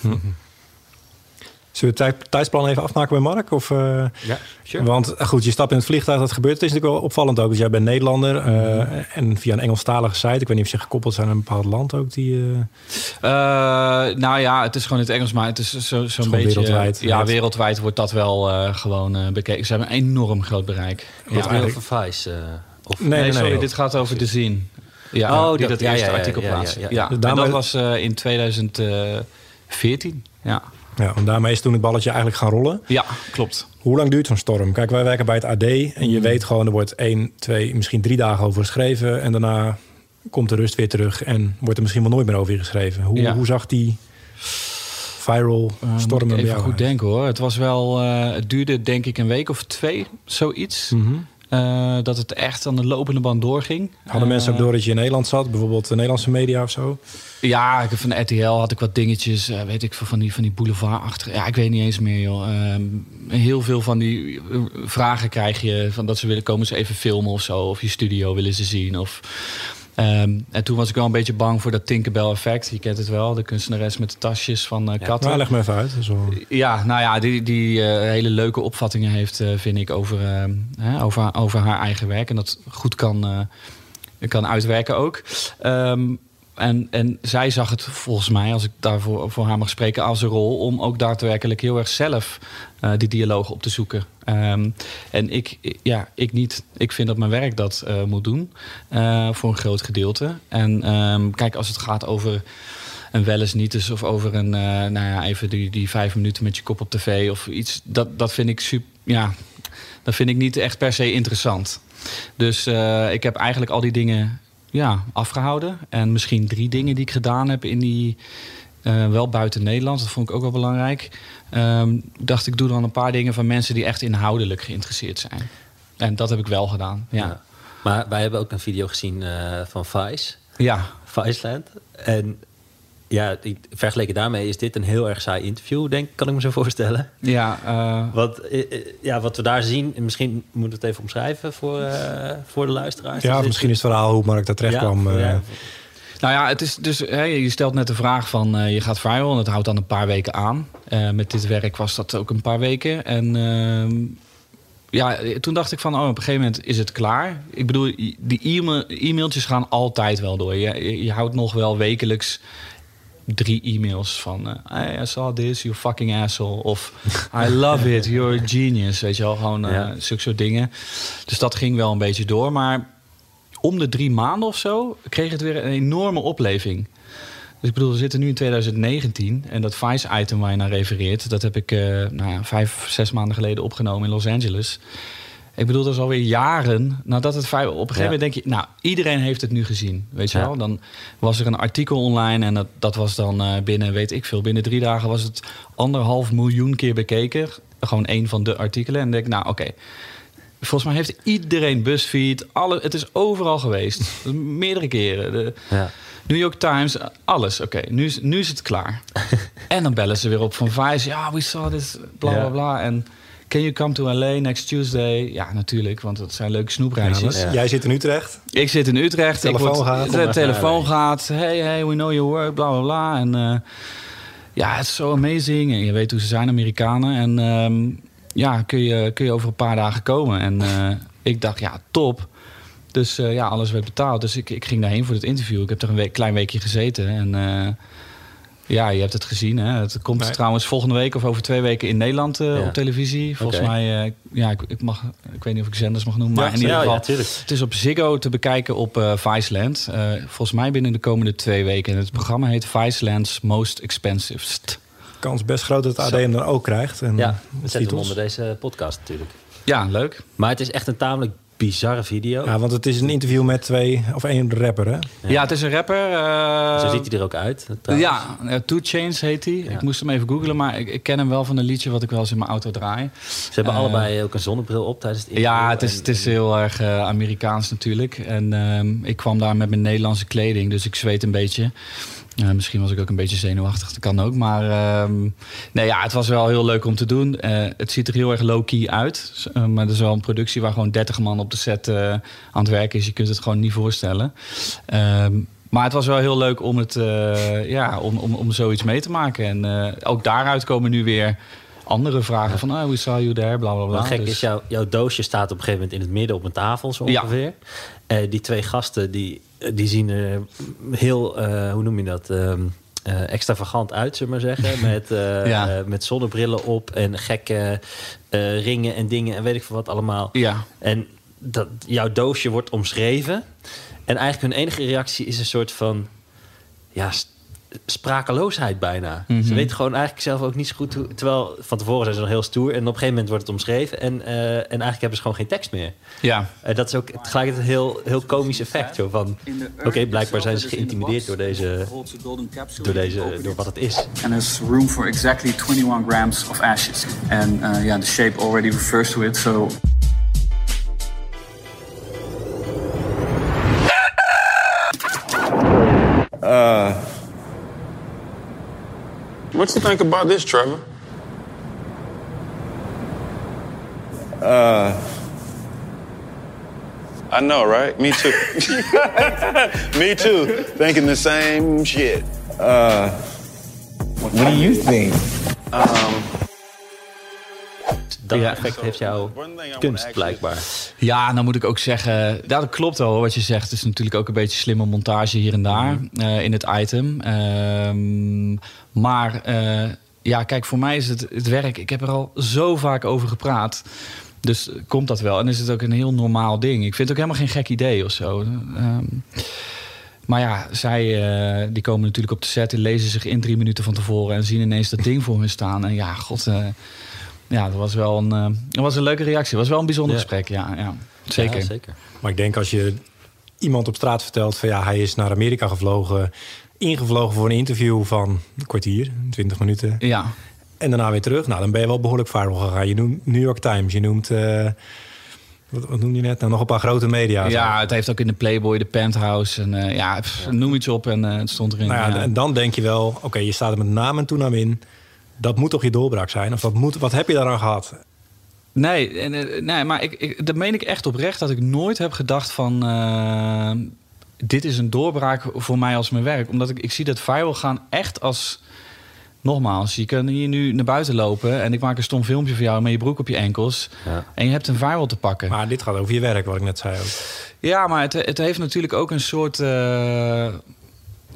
B: [LAUGHS]
A: Zullen we het tijd- tijdsplan even afmaken bij Mark? Of, eh,
D: Ja, sure.
A: Want eh, goed, je stapt in het vliegtuig, dat gebeurt. Het is natuurlijk wel opvallend ook. Dus jij bent Nederlander eh, en via een Engelstalige site. Ik weet niet of ze gekoppeld zijn aan een bepaald land ook. Die, eh,
C: Eh, nou ja, het is gewoon in het Engels, maar het is zo- zo'n
A: gewoon
C: beetje...
A: wereldwijd.
C: Ja,
A: Ja.
C: wereldwijd wordt dat wel eh, gewoon bekeken. Ze hebben een enorm groot bereik.
D: Wat
C: Ja.
D: eigenlijk Vice. eh, of,
A: Nee,
C: Nee,
A: nee,
C: sorry,
A: nee.
C: dit gaat over de zien. Ja,
D: Oh,
C: die
D: dat-
C: dat
D: ja,
C: eerste
D: ja, ja,
C: artikel
D: ja, ja,
C: plaatst.
D: ja.
C: Ja,
A: Dus
C: en dat was eh, in 2014. Ja.
A: Ja, en daarmee is toen het balletje eigenlijk gaan rollen.
C: ja, klopt.
A: Hoe lang duurt zo'n storm? Kijk, wij werken bij het AD en je weet gewoon, er wordt één, twee, misschien drie dagen over geschreven. En daarna komt de rust weer terug en wordt er misschien wel nooit meer over geschreven. Hoe,
C: Ja.
A: hoe zag die viral
C: Eh, moet
A: storm
C: ik
A: bij
C: even goed
A: uit?
C: denken hoor. Het was wel, eh, het duurde denk ik een week of twee, zoiets.
A: Mhm.
C: Eh, dat het echt aan de lopende band doorging.
A: Hadden mensen ook
C: Eh,
A: door dat je in Nederland zat? Bijvoorbeeld de Nederlandse media of zo?
C: Ja, ik van RTL had ik wat dingetjes, eh, weet ik veel, van die, van die boulevard achter. Ja, ik weet niet eens meer, joh. Ehm, heel veel van die eh, vragen krijg je van dat ze willen komen ze even filmen of zo, of je studio willen ze zien. Of, ehm, en toen was ik wel een beetje bang voor dat Tinkerbell effect. Je kent het wel, de kunstenares met de tasjes van eh, katten.
A: Nou, leg me even uit. Wel-
C: Ja, nou ja, die, die eh, hele leuke opvattingen heeft, eh, vind ik, over, eh, hè, over, over haar eigen werk. En dat goed kan, eh, kan uitwerken ook. Ehm, en, en zij zag het volgens mij, als ik daarvoor voor haar mag spreken, als een rol om ook daadwerkelijk heel erg zelf eh, die dialoog op te zoeken. Ehm, en ik, ja, ik niet. Ik vind dat mijn werk dat eh, moet doen, eh, voor een groot gedeelte. En ehm, kijk, als het gaat over een wel eens niet eens of over een, nou ja, even die, die vijf minuten met je kop op tv of iets, dat, dat vind ik super, ja, dat vind ik niet echt per se interessant. Dus ik heb eigenlijk al die dingen ja, afgehouden. En misschien drie dingen die ik gedaan heb in die. eh, wel buiten Nederland, dat vond ik ook wel belangrijk. Ehm, dacht ik doe dan een paar dingen van mensen die echt inhoudelijk geïnteresseerd zijn. En dat heb ik wel gedaan. Ja,
D: Ja. Maar wij hebben ook een video gezien eh, van Vice,
C: ja.
D: Viceland. En ja, vergeleken daarmee is dit een heel erg saai interview, denk ik, kan ik me zo [LAUGHS] voorstellen.
C: ja eh,
D: Wat, eh, eh, ja, wat we daar zien, en misschien moeten we het even omschrijven voor, eh, voor de luisteraars.
A: Ja, misschien is het verhaal hoe Mark daar terecht
D: ja,
A: kwam. eh,
D: ja,
C: Nou ja, het is dus, hè, je stelt net de vraag van eh, je gaat viral en dat houdt dan een paar weken aan. Eh, met dit werk was dat ook een paar weken. En ehm, ja, toen dacht ik van oh, op een gegeven moment is het klaar. Ik bedoel, die e-mail, e-mailtjes gaan altijd wel door. Je, je, je houdt nog wel wekelijks drie e-mails van eh, hey, I saw this, you fucking asshole. Of I love it, you're a genius. Weet je wel, gewoon eh
D: Ja.
C: zulke soort dingen. Dus dat ging wel een beetje door. Maar om de drie maanden of zo kreeg het weer een enorme opleving. Dus ik bedoel, we zitten nu in 2019 en dat Vice-item waar je naar refereert, dat heb ik eh, nou ja, vijf, zes maanden geleden opgenomen in Los Angeles. Ik bedoel, dat is alweer jaren nadat het vijf. Op een gegeven moment denk je, nou, iedereen heeft het nu gezien. Weet je wel? Dan was er een artikel online en dat, dat was dan eh, binnen, weet ik veel, binnen drie dagen was het anderhalf miljoen keer bekeken. Gewoon één van de artikelen. En denk ik, nou, oké. Volgens mij heeft iedereen BuzzFeed, alle, het is overal geweest. [LAUGHS] Meerdere keren. De,
D: ja.
C: New York Times, alles. Oké, nu, is, nu is het klaar. [LAUGHS] en dan bellen ze weer op van Vice. Ja, we saw this, bla bla bla. En can you come to LA next Tuesday? Ja, natuurlijk, want het zijn leuke snoepreisjes.
D: Ja.
A: Jij zit in Utrecht.
C: Ik zit in Utrecht.
A: Telefoon
C: ik word,
A: gaat.
C: De telefoon gaat. Hey, hey, we know your work, bla bla bla. En eh, ja, het is zo amazing. En je weet hoe ze zijn, Amerikanen. En ehm, ja, kun je, kun je over een paar dagen komen. En eh, ik dacht, ja, top. Dus eh, ja, alles werd betaald. Dus ik, ik ging daarheen voor het interview. Ik heb er een week, klein weekje gezeten. En eh, ja, je hebt het gezien. Hè? Het komt
A: Nee.
C: trouwens volgende week of over twee weken in Nederland eh,
D: Ja.
C: op televisie. Volgens mij, eh, ja, ik, ik, mag, ik weet niet of ik zenders mag noemen. Maar
A: Ja,
C: in ieder geval,
D: ja,
C: het is op Ziggo te bekijken op eh Viceland. Eh, volgens mij binnen de komende twee weken. En het programma heet Viceland's Most Expensivest.
A: Kans best groot dat het AD hem dan ook krijgt. En
D: Ja, we zetten hem onder deze podcast natuurlijk.
C: Ja, leuk.
D: Maar het is echt een tamelijk bizarre video.
A: Ja, want het is een interview met twee of één rapper, hè?
C: Ja, het is een rapper. eh,
D: Zo ziet hij er ook uit. trouwens.
C: Ja, eh, Two Chains heet hij. Ik moest hem even googlen, maar ik, ik ken hem wel van een liedje wat ik wel eens in mijn auto draai.
D: Ze hebben
C: Eh,
D: allebei ook een zonnebril op tijdens het interview.
C: Ja, het is,
D: En-
C: het is heel erg Amerikaans natuurlijk. En ehm, ik kwam daar met mijn Nederlandse kleding, dus ik zweet een beetje. Eh, misschien was ik ook een beetje zenuwachtig, dat kan ook. Maar ehm, nee, ja, het was wel heel leuk om te doen. Eh, het ziet er heel erg low-key uit. Eh, maar het is wel een productie waar gewoon 30 man op de set eh, aan het werken is. Je kunt het gewoon niet voorstellen. Ehm, maar het was wel heel leuk om, het, ja, om, om, om zoiets mee te maken. En ook daaruit komen nu weer andere vragen. Van, oh, we saw you there, bla bla bla.
D: Wat gek
C: Dus-
D: is, jouw, jouw doosje staat op een gegeven moment in het midden op een tafel, zo
C: Ja.
D: ongeveer. Eh, die twee gasten, die, die zien er heel, eh, hoe noem je dat, ehm, eh, extravagant uit, zullen we maar zeggen. [LAUGHS] Met, eh,
C: Ja.
D: eh, met zonnebrillen op en gekke eh, ringen en dingen en weet ik veel wat allemaal.
C: Ja,
D: En dat, jouw doosje wordt omschreven. En eigenlijk hun enige reactie is een soort van... Ja, sprakeloosheid bijna.
C: Mhm.
D: Ze weten gewoon eigenlijk zelf ook niet zo goed hoe... Terwijl van tevoren zijn ze nog heel stoer. En op een gegeven moment wordt het omschreven. En, eh, en eigenlijk hebben ze gewoon geen tekst meer.
C: ja.
D: En dat is ook tegelijkertijd een heel, heel komisch effect. Zo van, oké, blijkbaar zijn ze geïntimideerd door deze... Door, deze, door wat het is.
E: and there's room for exactly 21 grams of ashes. And uh, yeah, the shape already refers to it. So
F: What you think about this, Trevor? Uh, I know, right? Me too. [LAUGHS] Me too. Thinking the same shit. Uh.
G: What do you think?
D: Dat
C: Ja.
D: effect heeft jouw kunst blijkbaar.
C: Ja, nou moet ik ook zeggen, dat klopt wel wat je zegt. Het is natuurlijk ook een beetje slimme montage hier en daar eh, in het item. Ehm, maar eh, ja, kijk, voor mij is het, het werk. Ik heb er al zo vaak over gepraat. Dus komt dat wel. En is het ook een heel normaal ding. Ik vind het ook helemaal geen gek idee of zo. Ehm, maar ja, zij eh, die komen natuurlijk op de set, die lezen zich in drie minuten van tevoren en zien ineens dat ding voor hun staan. En ja, god, eh, ja, dat was wel een, eh, dat was een leuke reactie. Het was wel een bijzonder
D: Ja.
C: gesprek, ja, ja. Zeker.
D: Ja, zeker.
A: Maar ik denk als je iemand op straat vertelt van ja, hij is naar Amerika gevlogen, ingevlogen voor een interview van een kwartier, 20 minuten.
C: Ja,
A: En daarna weer terug. Nou, dan ben je wel behoorlijk viral gegaan. Je noemt New York Times, je noemt. eh, wat, wat noem je net? Nou, nog een paar grote media.
C: ja, het heeft ook in de Playboy, de Penthouse en eh, ja, pff, noem iets op en eh, het stond erin.
A: Nou ja,
C: ja.
A: En dan denk je wel, oké, je staat er met naam en toenaam in. Dat moet toch je doorbraak zijn? Of wat, moet, wat heb je daaraan gehad?
C: Nee, eh, nee maar ik, ik, dat meen ik echt oprecht dat ik nooit heb gedacht van... eh, dit is een doorbraak voor mij als mijn werk. Omdat ik, ik zie dat viral gaan echt als... Nogmaals, je kan hier nu naar buiten lopen... en ik maak een stom filmpje voor jou met je broek op je enkels...
D: Ja.
C: en je hebt een viral te pakken.
A: Maar dit gaat over je werk, wat ik net zei ook.
C: Ja, maar het, het heeft natuurlijk ook een soort. eh,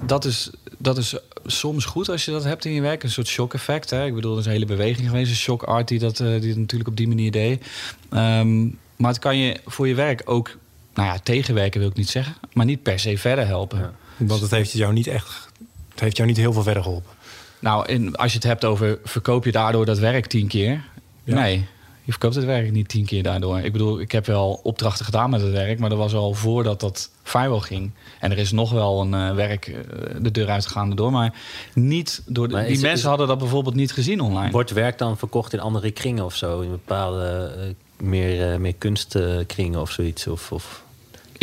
C: dat, is, dat is soms goed als je dat hebt in je werk. Een soort shock-effect. Hè? Ik bedoel, er is een hele beweging geweest. Een shock art die dat, eh, die natuurlijk op die manier deed. Ehm, maar het kan je voor je werk ook. Nou ja, tegenwerken wil ik niet zeggen. Maar niet per se verder helpen.
A: Want het heeft jou niet echt. Het heeft jou niet heel veel verder geholpen.
C: Nou, en als je het hebt over verkoop je daardoor dat werk tien keer?
A: Ja.
C: Nee, je verkoopt het werk niet tien keer daardoor. Ik bedoel, ik heb wel opdrachten gedaan met het werk, maar dat was al voordat dat viral ging. En er is nog wel een eh, werk eh, de deur uitgegaan door, maar niet door. De,
D: Maar
C: die
D: is-
C: mensen
D: is-
C: hadden dat bijvoorbeeld niet gezien online.
D: Wordt werk dan verkocht in andere kringen of zo? In bepaalde eh, meer, meer kunstkringen of zoiets? Of, of...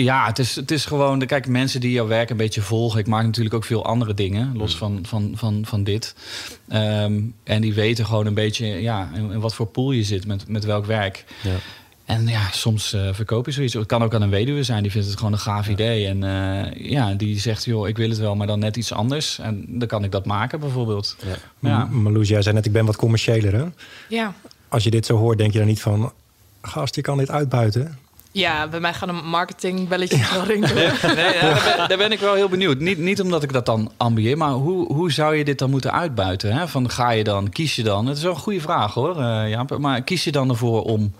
C: Ja, het is, het is gewoon. de- Kijk, mensen die jouw werk een beetje volgen. Ik maak natuurlijk ook veel andere dingen, los van, van, van, van dit. Ehm, en die weten gewoon een beetje ja, in, in wat voor pool je zit met, met welk werk.
D: Ja.
C: En ja, soms eh, verkoop je zoiets. Het kan ook aan een weduwe zijn, die vindt het gewoon een gaaf idee. En eh, ja, die zegt, joh, ik wil het wel, maar dan net iets anders. En dan kan ik dat maken, bijvoorbeeld.
D: Ja.
C: Ja.
A: Marloes, jij zei net, ik ben wat commerciëler. Hè?
B: Ja.
A: Als je dit zo hoort, denk je dan niet van... Gast, je kan dit uitbuiten.
B: Ja, bij mij gaan een marketingbelletjes wel rinkelen. [LAUGHS]
C: Nee, ja, daar, ben, daar ben ik wel heel benieuwd. Niet, niet omdat ik dat dan ambieer, maar hoe, hoe zou je dit dan moeten uitbuiten? Hè? Van ga je dan, kies je dan? Het is wel een goede vraag hoor, eh, Jaap. Maar kies je dan ervoor om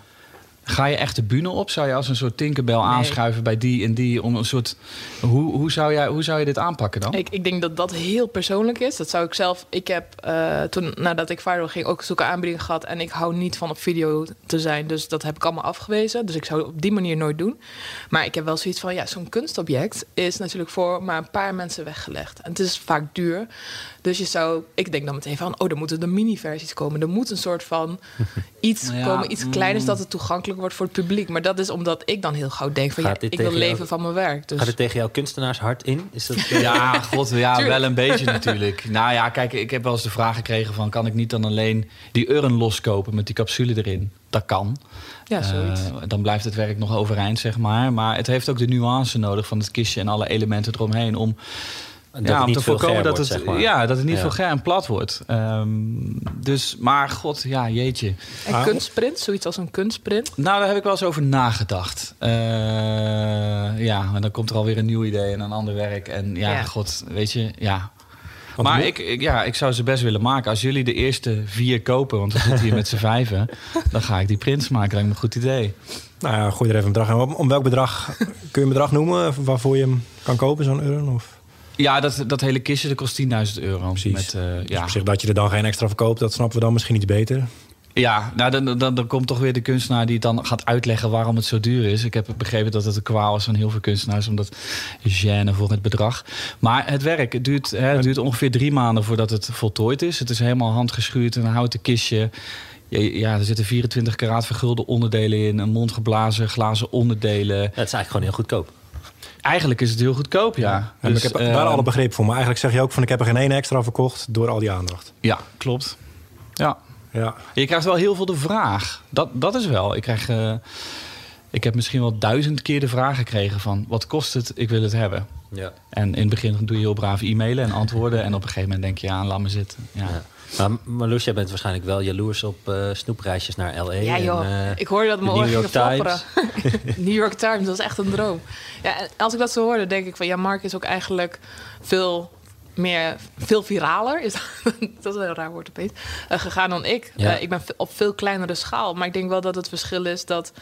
C: Ga je echt de bühne op? Zou je als een soort tinkerbel aanschuiven bij die en die? Om een soort, hoe, hoe, zou jij, hoe zou je dit aanpakken dan?
B: Ik, ik denk dat dat heel persoonlijk is. Dat zou ik zelf. Ik heb uh, toen, nadat ik viral ging, ook zoeken aanbiedingen gehad. En ik hou niet van op video te zijn. Dus dat heb ik allemaal afgewezen. Dus ik zou het op die manier nooit doen. Maar ik heb wel zoiets van: ja, zo'n kunstobject is natuurlijk voor maar een paar mensen weggelegd. En het is vaak duur. Dus je zou, ik denk dan meteen van: oh, er moeten de mini-versies komen. Er moet een soort van [LAUGHS] iets komen, iets kleiners, mm. dat het toegankelijk wordt voor het publiek. Maar dat is omdat ik dan heel gauw denk van ja, ik wil leven van mijn werk. Dus.
D: Gaat het tegen jouw kunstenaars hard in? Is dat,
C: Ja, [LAUGHS] god, ja, wel een beetje natuurlijk. Nou ja, kijk, ik heb wel eens de vraag gekregen van... kan ik niet dan alleen die urn loskopen met die capsule erin? Dat kan.
B: Ja, zoiets. Uh,
C: dan blijft het werk nog overeind, zeg maar. Maar het heeft ook de nuance nodig van het kistje en alle elementen eromheen... om
D: dat ja, om te voorkomen dat het,
C: ja, dat het niet ja. veel en plat wordt. Um, dus, maar god, ja, jeetje.
B: En kunstprint, zoiets als een kunstprint?
C: Nou, daar heb ik wel eens over nagedacht. Uh, ja, en dan komt er alweer een nieuw idee en een ander werk. En ja, ja. god, weet je, ja. Want maar ik, ik, ja, ik zou ze best willen maken. Als jullie de eerste vier kopen, want we zitten hier met z'n vijven... [LAUGHS] dan ga ik die prints maken. Dat lijkt me een goed idee.
A: Nou ja, gooi er even een bedrag aan. Om welk bedrag kun je een bedrag noemen waarvoor je hem kan kopen, zo'n euro? Of?
C: Ja, dat, dat hele kistje dat kost 10.000 euro.
A: Precies. Met, uh, dus ja. op zich dat je er dan geen extra verkoopt, dat snappen we dan misschien iets beter.
C: Ja, nou dan, dan, dan komt toch weer de kunstenaar die dan gaat uitleggen waarom het zo duur is. Ik heb begrepen dat het een kwaal is van heel veel kunstenaars, omdat gêne voor het bedrag. Maar het werk, het duurt, hè, het duurt ongeveer drie maanden voordat het voltooid is. Het is helemaal handgeschuurd, een houten kistje. Ja, er zitten 24 karaat vergulde onderdelen in, een mondgeblazen glazen onderdelen.
D: Het is eigenlijk gewoon heel goedkoop.
C: Eigenlijk is het heel goedkoop, ja.
A: Dus, ik heb daar uh, alle begrip voor. Maar eigenlijk zeg je ook van ik heb er geen één extra verkocht door al die aandacht.
C: Ja, klopt. Ja. ja. Je krijgt wel heel veel de vraag. Dat, dat is wel. Ik krijg... Uh, ik heb misschien wel duizend keer de vraag gekregen van... wat kost het, ik wil het hebben. Ja. En in het begin doe je heel braaf e-mailen en antwoorden... en op een gegeven moment denk je, ja, laat me zitten. Ja. ja.
D: Maar Marloes, jij bent waarschijnlijk wel jaloers op uh, snoepreisjes naar L.A.
B: Ja joh, en, uh, ik hoorde dat mijn oren gingen flapperen. [LAUGHS] New York Times, dat is echt een droom. Ja, als ik dat zo hoorde, denk ik van... ja, Mark is ook eigenlijk veel meer, veel viraler, is dat [LAUGHS] is een heel raar woord opeens, uh, gegaan dan ik. Ja. Uh, ik ben op veel kleinere schaal. Maar ik denk wel dat het verschil is dat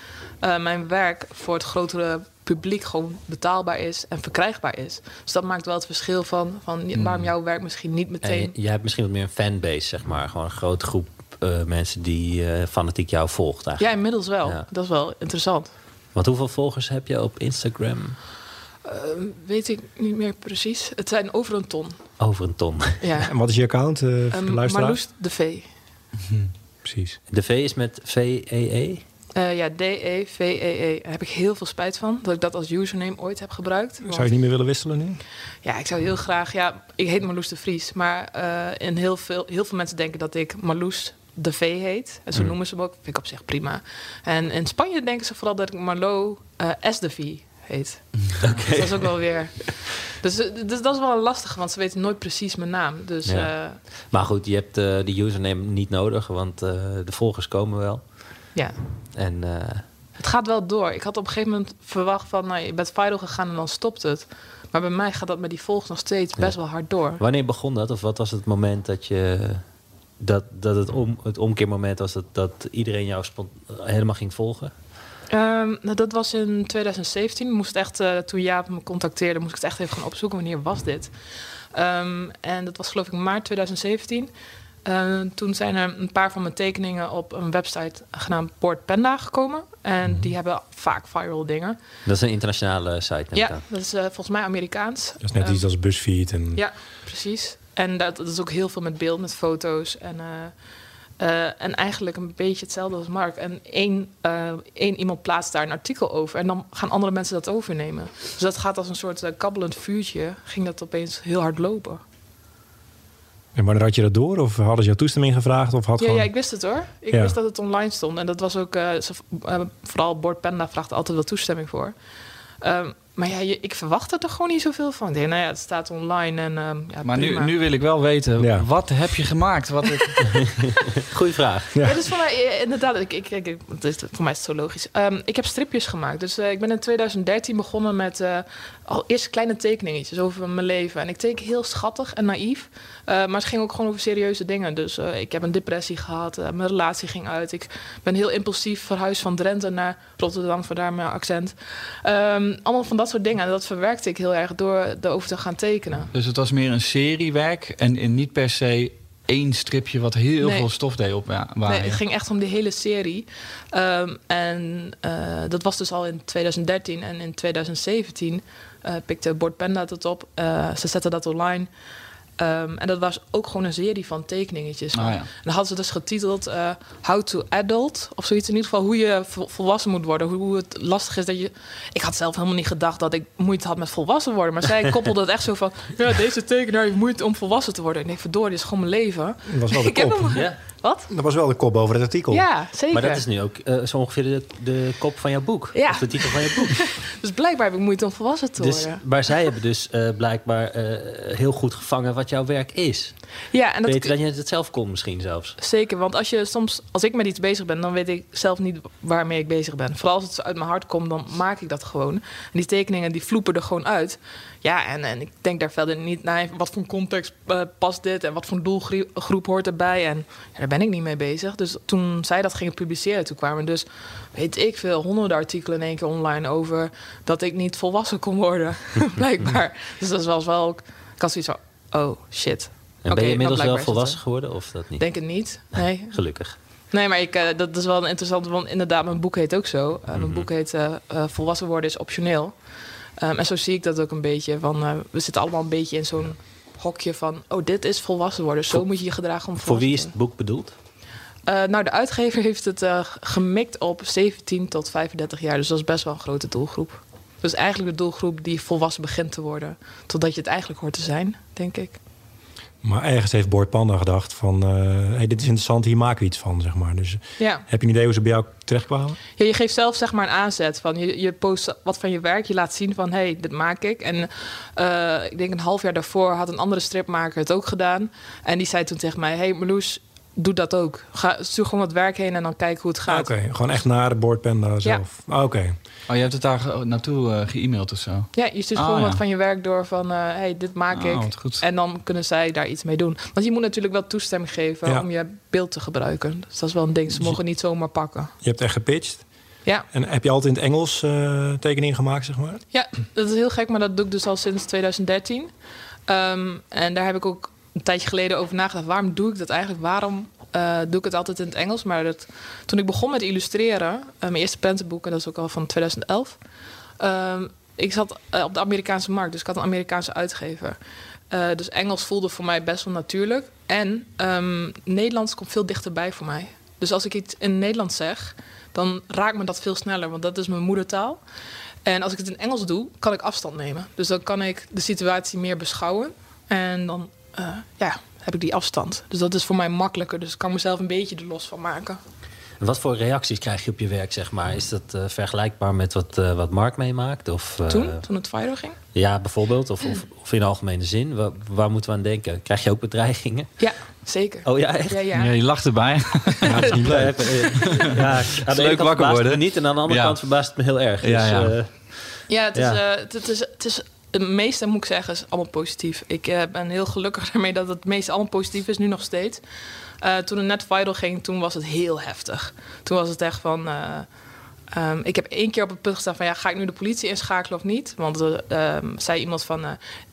B: uh, mijn werk voor het grotere publiek gewoon betaalbaar is en verkrijgbaar is. Dus dat maakt wel het verschil van, van mm. waarom jouw werk misschien niet meteen...
D: En je hebt misschien wat meer een fanbase, zeg maar. Gewoon een grote groep uh, mensen die uh, fanatiek jou volgt eigenlijk.
B: Ja, inmiddels wel. Ja. Dat is wel interessant.
D: Want hoeveel volgers heb je op Instagram?
B: Uh, weet ik niet meer precies. Het zijn over een ton.
D: Over een ton. [LAUGHS]
B: Ja.
A: en wat is je account, uh, um,
B: Marloes de V. [LAUGHS]
A: Precies.
D: De V is met V-E-E?
B: -E? Uh, ja, D-E-V-E-E. Daar heb ik heel veel spijt van dat ik dat als username ooit heb gebruikt.
A: Zou je het niet meer willen wisselen nu?
B: Ja, ik zou heel graag. Ja, ik heet Marloes de Vries. Maar uh, in heel, veel, heel veel mensen denken dat ik Marloes de V heet. En zo mm. noemen ze hem ook. Vind ik op zich prima. En in Spanje denken ze vooral dat ik Marlo uh, S de V heet. [LAUGHS] Okay. Dus dat is ook wel weer. Dus, dus dat is wel lastig, want ze weten nooit precies mijn naam. Dus, ja.
D: maar goed, je hebt uh, die username niet nodig, want uh, de volgers komen wel.
B: Ja.
D: En, uh...
B: Het gaat wel door. Ik had op een gegeven moment verwacht van, nou, je bent viral gegaan en dan stopt het. Maar bij mij gaat dat met die volgers nog steeds best wel hard door.
D: Wanneer begon dat? Of wat was het moment dat je dat, dat het, om, het omkeermoment was dat, dat iedereen jou helemaal ging volgen?
B: Um, nou, dat was in 2017. Moest echt, uh, toen Jaap me contacteerde, moest ik het echt even gaan opzoeken. Wanneer was dit? Um, en dat was geloof ik maart 2017. Uh, toen zijn er een paar van mijn tekeningen op een website genaamd Board Panda gekomen. En mm. die hebben vaak viral dingen.
D: Dat is een internationale site.
B: Ja, dat is uh, volgens mij Amerikaans.
A: Dat is net uh, iets als BuzzFeed. En...
B: Ja, precies. En dat, dat, is ook heel veel met beeld, met foto's. En, en eigenlijk een beetje hetzelfde als Mark. En één, één iemand plaatst daar een artikel over. En dan gaan andere mensen dat overnemen. Dus dat gaat als een soort kabbelend vuurtje. Ging dat opeens heel hard lopen.
A: En wanneer had je dat door? Of hadden ze jouw toestemming gevraagd? Of had
B: ja,
A: gewoon...
B: ja, ik wist het hoor. Ik ja. wist dat het online stond. En dat was ook, uh, ze, uh, vooral Board Panda vraagt altijd wel toestemming voor. Um, Maar ja, je, ik verwacht er toch gewoon niet zoveel van. Ik denk, nou ja, het staat online en ehm, ja,
C: Maar nu, nu wil ik wel weten,
A: Ja.
C: wat heb je gemaakt? Wat het, [LAUGHS]
D: Goeie vraag.
B: Ja, dus voor mij eh, inderdaad. Ik, ik, ik, ik- het is, voor mij is het zo logisch. Ehm, ik heb stripjes gemaakt. Dus eh, ik ben in 2013 begonnen met eh, al eerst kleine tekeningetjes over mijn leven. En ik teken heel schattig en naïef. Eh, maar het ging ook gewoon over serieuze dingen. Dus eh, ik heb een depressie gehad. eh, mijn relatie ging uit. Ik ben heel impulsief verhuisd van Drenthe naar Rotterdam. Vandaar mijn accent. Ehm, allemaal van dat soort dingen. En dat verwerkte ik heel erg door erover te gaan tekenen.
C: dus het was meer een seriewerk en, en niet per se één stripje wat heel
B: Nee.
C: veel stof deed op. Ja,
B: Nee, het ging echt om de hele serie. Ehm, en eh, dat was dus al in 2013. En in 2017 eh, pikte Bord Panda dat op. Eh, ze zetten dat online. Ehm, en dat was ook gewoon een serie van tekeningetjes.
C: Ah, ja.
B: En dan hadden ze dus getiteld eh, How to Adult. Of zoiets in ieder geval. Hoe je vol- volwassen moet worden. Hoe, hoe het lastig is dat je... Ik had zelf helemaal niet gedacht dat ik moeite had met volwassen worden. Maar zij [LAUGHS] koppelde het echt zo van... Ja, deze tekenaar heeft moeite om volwassen te worden. En ik denk, verdorie, dit is gewoon mijn leven.
A: Dat was wel [LAUGHS] de
B: ik heb hem...
D: Ja.
B: Wat?
A: Dat was wel de kop over het artikel.
B: Ja, zeker.
D: Maar dat is nu ook eh, zo ongeveer de, de kop van jouw boek.
B: Ja.
D: Of de titel van je boek. [LAUGHS]
B: Dus blijkbaar heb ik moeite om volwassen te
D: dus,
B: worden.
D: maar zij hebben dus eh, blijkbaar eh, heel goed gevangen wat jouw werk is.
B: Ja, en dat
D: Beter dan je het zelf kon misschien zelfs.
B: zeker. Want als je soms, als ik met iets bezig ben, dan weet ik zelf niet waarmee ik bezig ben. Vooral als het uit mijn hart komt, dan maak ik dat gewoon. En die tekeningen die vloepen er gewoon uit. Ja, en, en ik denk daar verder niet naar wat voor context past dit en wat voor doelgroep hoort erbij. En ja, daar ben ik niet mee bezig. Dus toen zij dat gingen publiceren, toen kwamen dus, weet ik veel, honderden artikelen in één keer online over dat ik niet volwassen kon worden. [LAUGHS] Blijkbaar. Dus dat was wel ook, ik had zoiets van, oh shit.
D: En ben je inmiddels wel volwassen geworden of dat niet?
B: Denk het niet. Nee.
D: Gelukkig.
B: Nee, maar ik, eh, dat is wel een interessante, want inderdaad, mijn boek heet ook zo. Eh, Mijn boek heet eh, Volwassen worden is optioneel. Ehm, en zo zie ik dat ook een beetje. Van, we zitten allemaal een beetje in zo'n hokje van... oh, dit is volwassen worden. Zo
D: Voor-
B: moet je je gedragen om
D: Voor wie is het boek bedoeld?
B: Eh, nou, de uitgever heeft het eh, gemikt op 17 tot 35 jaar. Dus dat is best wel een grote doelgroep. Dus eigenlijk de doelgroep die volwassen begint te worden. Totdat je het eigenlijk hoort te zijn, denk ik.
A: Maar ergens heeft Boord Panda gedacht van... eh, hey, dit is interessant, hier maken we iets van, zeg maar. Dus
B: Ja.
A: heb je een idee hoe ze bij jou terechtkwamen?
B: Ja, je geeft zelf zeg maar een aanzet. Van je, je post wat van je werk. Je laat zien van, hé, hey, dit maak ik. En eh, ik denk een half jaar daarvoor had een andere stripmaker het ook gedaan. En die zei toen tegen mij, hey Marloes, doe dat ook. Ga, stuur gewoon wat werk heen en dan kijk hoe het gaat.
A: Oké, gewoon echt naar de Panda zelf. Oké.
C: Oh, je hebt het daar ge- naartoe eh, ge-mailed of zo?
B: Ja, je stuurt
C: Ah,
B: gewoon
C: ja.
B: wat van je werk door van, hé, hey, dit maak
C: Oh,
B: ik.
C: goed.
B: En dan kunnen zij daar iets mee doen. Want je moet natuurlijk wel toestemming geven
A: Ja.
B: om je beeld te gebruiken. Dus dat is wel een ding. Ze mogen niet zomaar pakken.
A: Je hebt echt gepitcht.
B: Ja,
A: En heb je altijd in het Engels eh tekeningen gemaakt, zeg maar?
B: Ja, dat is heel gek, maar dat doe ik dus al sinds 2013. Ehm, en daar heb ik ook een tijdje geleden over nagedacht. Waarom doe ik dat eigenlijk? Waarom eh, doe ik het altijd in het Engels? Maar dat, toen ik begon met illustreren, eh, mijn eerste prentenboek, en dat is ook al van 2011. ehm, ik zat eh, op de Amerikaanse markt, dus ik had een Amerikaanse uitgever. Dus Engels voelde voor mij best wel natuurlijk. En ehm, Nederlands komt veel dichterbij voor mij. Dus als ik iets in Nederlands zeg, dan raakt me dat veel sneller, want dat is mijn moedertaal. En als ik het in Engels doe, kan ik afstand nemen. Dus dan kan ik de situatie meer beschouwen. En dan ja, heb ik die afstand. Dus dat is voor mij makkelijker. Dus ik kan mezelf een beetje er los van maken.
D: En wat voor reacties krijg je op je werk, zeg maar? Is dat eh, vergelijkbaar met wat, eh, wat Mark meemaakt? Of, eh,
B: Toen, toen het viral ging.
D: Ja, bijvoorbeeld. Of, of, of in algemene zin. Waar, waar moeten we aan denken? Krijg je ook bedreigingen?
B: Ja, zeker.
D: Oh ja, echt?
B: Ja,
C: Ja.
B: ja.
C: je lacht erbij. [LAUGHS]
A: Ja, dat is niet leuk.
D: Ja, aan de ene
C: leuk
D: kant
C: wakker
D: het
C: worden.
D: me niet en aan de andere
C: Ja.
D: kant verbaast het me heel erg.
C: Ja,
D: dus,
C: ja.
D: eh,
B: Ja, het is,
D: Ja.
B: eh, het, het is, het is het meeste, moet ik zeggen, is allemaal positief. Ik eh, ben heel gelukkig [LAUGHS] daarmee dat het meeste allemaal positief is, nu nog steeds. Eh, toen het net viral ging, toen was het heel heftig. Toen was het echt van... eh, ehm, ik heb één keer op het punt gestaan van... ja, ga ik nu de politie inschakelen of niet? Want eh, ehm, zei iemand van...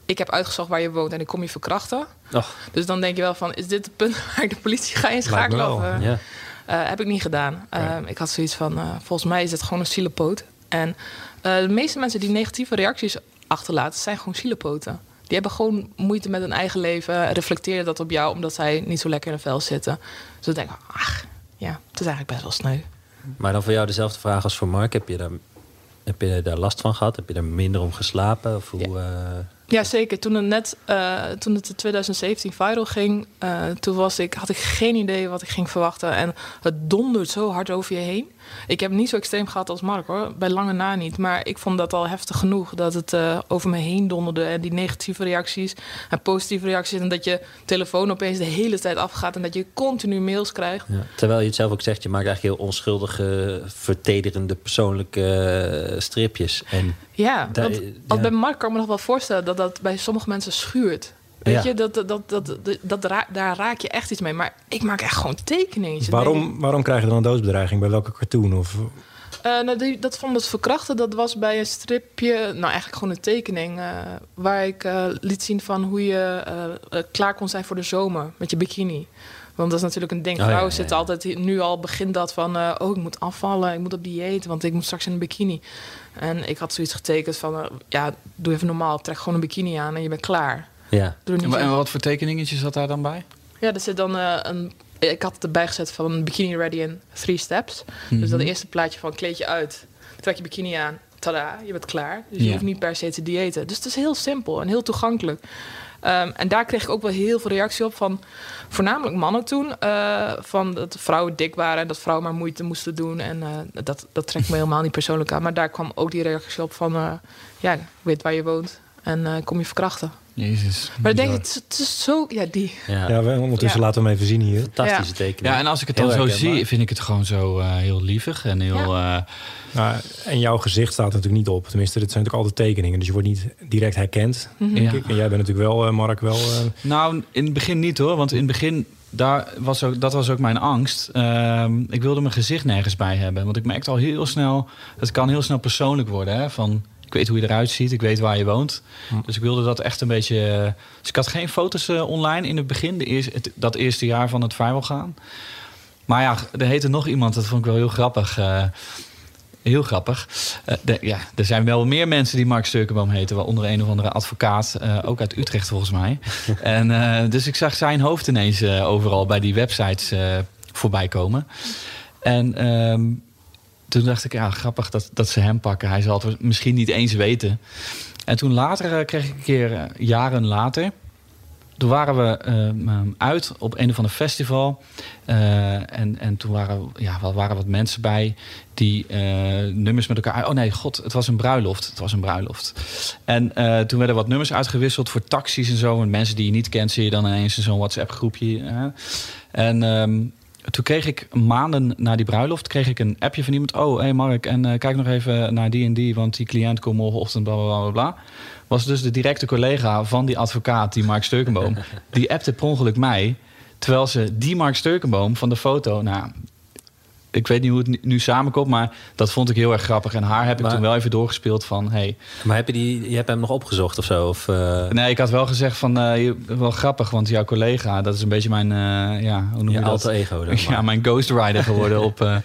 B: ik heb uitgezocht waar je woont en ik kom je verkrachten.
D: och,
B: Dus dan denk je wel van... is dit het punt [LAUGHS] waar ik de politie ga inschakelen? Of, eh, heb ik niet gedaan. Ehm, ik had zoiets van, volgens mij is het gewoon een zielepoot. En de meeste mensen die negatieve reacties achterlaten, zijn gewoon zielepoten. Die hebben gewoon moeite met hun eigen leven, reflecteren dat op jou, omdat zij niet zo lekker in hun vel zitten. Dus dan denk ik, ach, ja, het is eigenlijk best wel sneu.
D: Maar dan voor jou dezelfde vraag als voor Mark. Heb je daar, heb je daar last van gehad? Heb je daar minder om geslapen? Of hoe, eh,
B: Ja, zeker. Toen het net, eh, toen het in 2017 viral ging, eh, toen was ik, had ik geen idee wat ik ging verwachten. En het dondert zo hard over je heen. Ik heb het niet zo extreem gehad als Mark hoor, bij lange na niet. Maar ik vond dat al heftig genoeg dat het eh, over me heen donderde. En die negatieve reacties en positieve reacties. En dat je telefoon opeens de hele tijd afgaat en dat je continu mails krijgt.
D: Ja. Terwijl je het zelf ook zegt, je maakt eigenlijk heel onschuldige, vertederende persoonlijke eh, stripjes. En
B: Ja, want
D: ja.
B: bij Mark kan ik me nog wel voorstellen dat dat bij sommige mensen schuurt. Weet je, dat, dat, dat, dat, daar raak je echt iets mee. Maar ik maak echt gewoon ik,
A: Waarom, waarom krijg je dan een doodsbedreiging? Bij welke cartoon? Of,
B: Eh, nou, die, dat van het verkrachten, dat was bij een stripje, nou eigenlijk gewoon een tekening, eh, waar ik eh, liet zien van hoe je klaar kon zijn voor de zomer met je bikini. Want dat is natuurlijk een ding.
D: Oh,
B: Vrouwen
D: ja,
B: zitten
D: ja.
B: altijd nu al begint dat van, oh ik moet afvallen, ik moet op dieet, want ik moet straks in een bikini. En ik had zoiets getekend van, ja, doe even normaal, trek gewoon een bikini aan en je bent klaar.
D: Ja,
C: En, en wat voor tekeningetjes zat daar dan bij?
B: ja, er zit dan eh, een. Ik had het erbij gezet van bikini ready in three steps. Dus dat eerste plaatje van kleed je uit, trek je bikini aan, tada, je bent klaar. Dus je
C: Ja.
B: hoeft niet per se te diëten. Dus het is heel simpel en heel toegankelijk. Ehm, en daar kreeg ik ook wel heel veel reactie op van voornamelijk mannen toen. eh, van dat vrouwen dik waren en dat vrouwen maar moeite moesten doen. En eh, dat, dat trekt me helemaal niet persoonlijk aan. Maar daar kwam ook die reactie op van eh, ja, ik weet waar je woont en eh, kom je verkrachten.
C: Jezus.
B: Maar ik denk, het, is- het is zo, ja, die.
D: ja.
A: ja, we- ondertussen
B: Ja.
A: laten we hem even zien hier.
D: fantastische
B: Ja.
D: tekening.
C: Ja, en als ik het dan zo
D: herkenbaar.
C: zie, vind ik het gewoon zo eh, heel lievig en heel... eh,
A: Nou, en jouw gezicht staat natuurlijk niet op. Tenminste, dit zijn natuurlijk altijd tekeningen. Dus je wordt niet direct herkend.
B: Mhm.
A: denk
C: Ja.
A: ik. En jij bent natuurlijk wel, eh, Mark, wel... eh,
C: Nou, in het begin niet hoor. Want in het begin, daar was ook, dat was ook mijn angst. Ehm, ik wilde mijn gezicht nergens bij hebben. Want ik merkte al heel snel, het kan heel snel persoonlijk worden. Hè? Van, ik weet hoe je eruit ziet, ik weet waar je woont. Dus ik wilde dat echt een beetje... eh, Dus ik had geen foto's eh, online in het begin, de eerste, het- dat eerste jaar van het viral gaan. Maar ja, er heette nog iemand, dat vond ik wel heel grappig. eh, Heel grappig. De- ja, er zijn wel meer mensen die Mark Sturkenboom heten. Waaronder een of andere advocaat. ook uit Utrecht volgens mij. [LAUGHS] en, dus ik zag zijn hoofd ineens overal bij die websites voorbij komen. En ehm, toen dacht ik, ja, grappig dat, dat ze hem pakken. Hij zal het misschien niet eens weten. En toen later eh, kreeg ik een keer, eh, jaren later... Toen waren we ehm, ehm, uit op een of ander festival. Eh, en, en toen waren, ja, waren wat mensen bij die nummers met elkaar... Oh nee, god, het was een bruiloft. Het was een bruiloft. En toen werden wat nummers uitgewisseld voor taxis en zo. En mensen die je niet kent, zie je dan ineens in zo'n WhatsApp-groepje. En ehm, toen kreeg ik maanden na die bruiloft... kreeg ik een appje van iemand. Oh, hey Mark, en eh, kijk nog even naar die en die... want die cliënt komt morgenochtend, bla, bla, bla, bla, bla. Was dus de directe collega van die advocaat, die Mark Steukenboom. [LAUGHS] die appte per ongeluk mij... terwijl ze die Mark Steukenboom van de foto... Nou, ik weet niet hoe het nu- samenkomt, maar dat vond ik heel erg grappig. En haar heb ik
D: Maar-
C: toen wel even doorgespeeld van... Hey,
D: Maar heb je, die, je hebt hem nog opgezocht of zo? Of, eh,
C: Nee, ik had wel gezegd van, eh, je- wel grappig, want jouw collega, dat is een beetje mijn, eh, ja, hoe noem
D: je
C: je dat?
D: alter ego dan [LAUGHS]
C: Ja,
D: maar.
C: mijn ghostwriter geworden op, [LAUGHS] eh,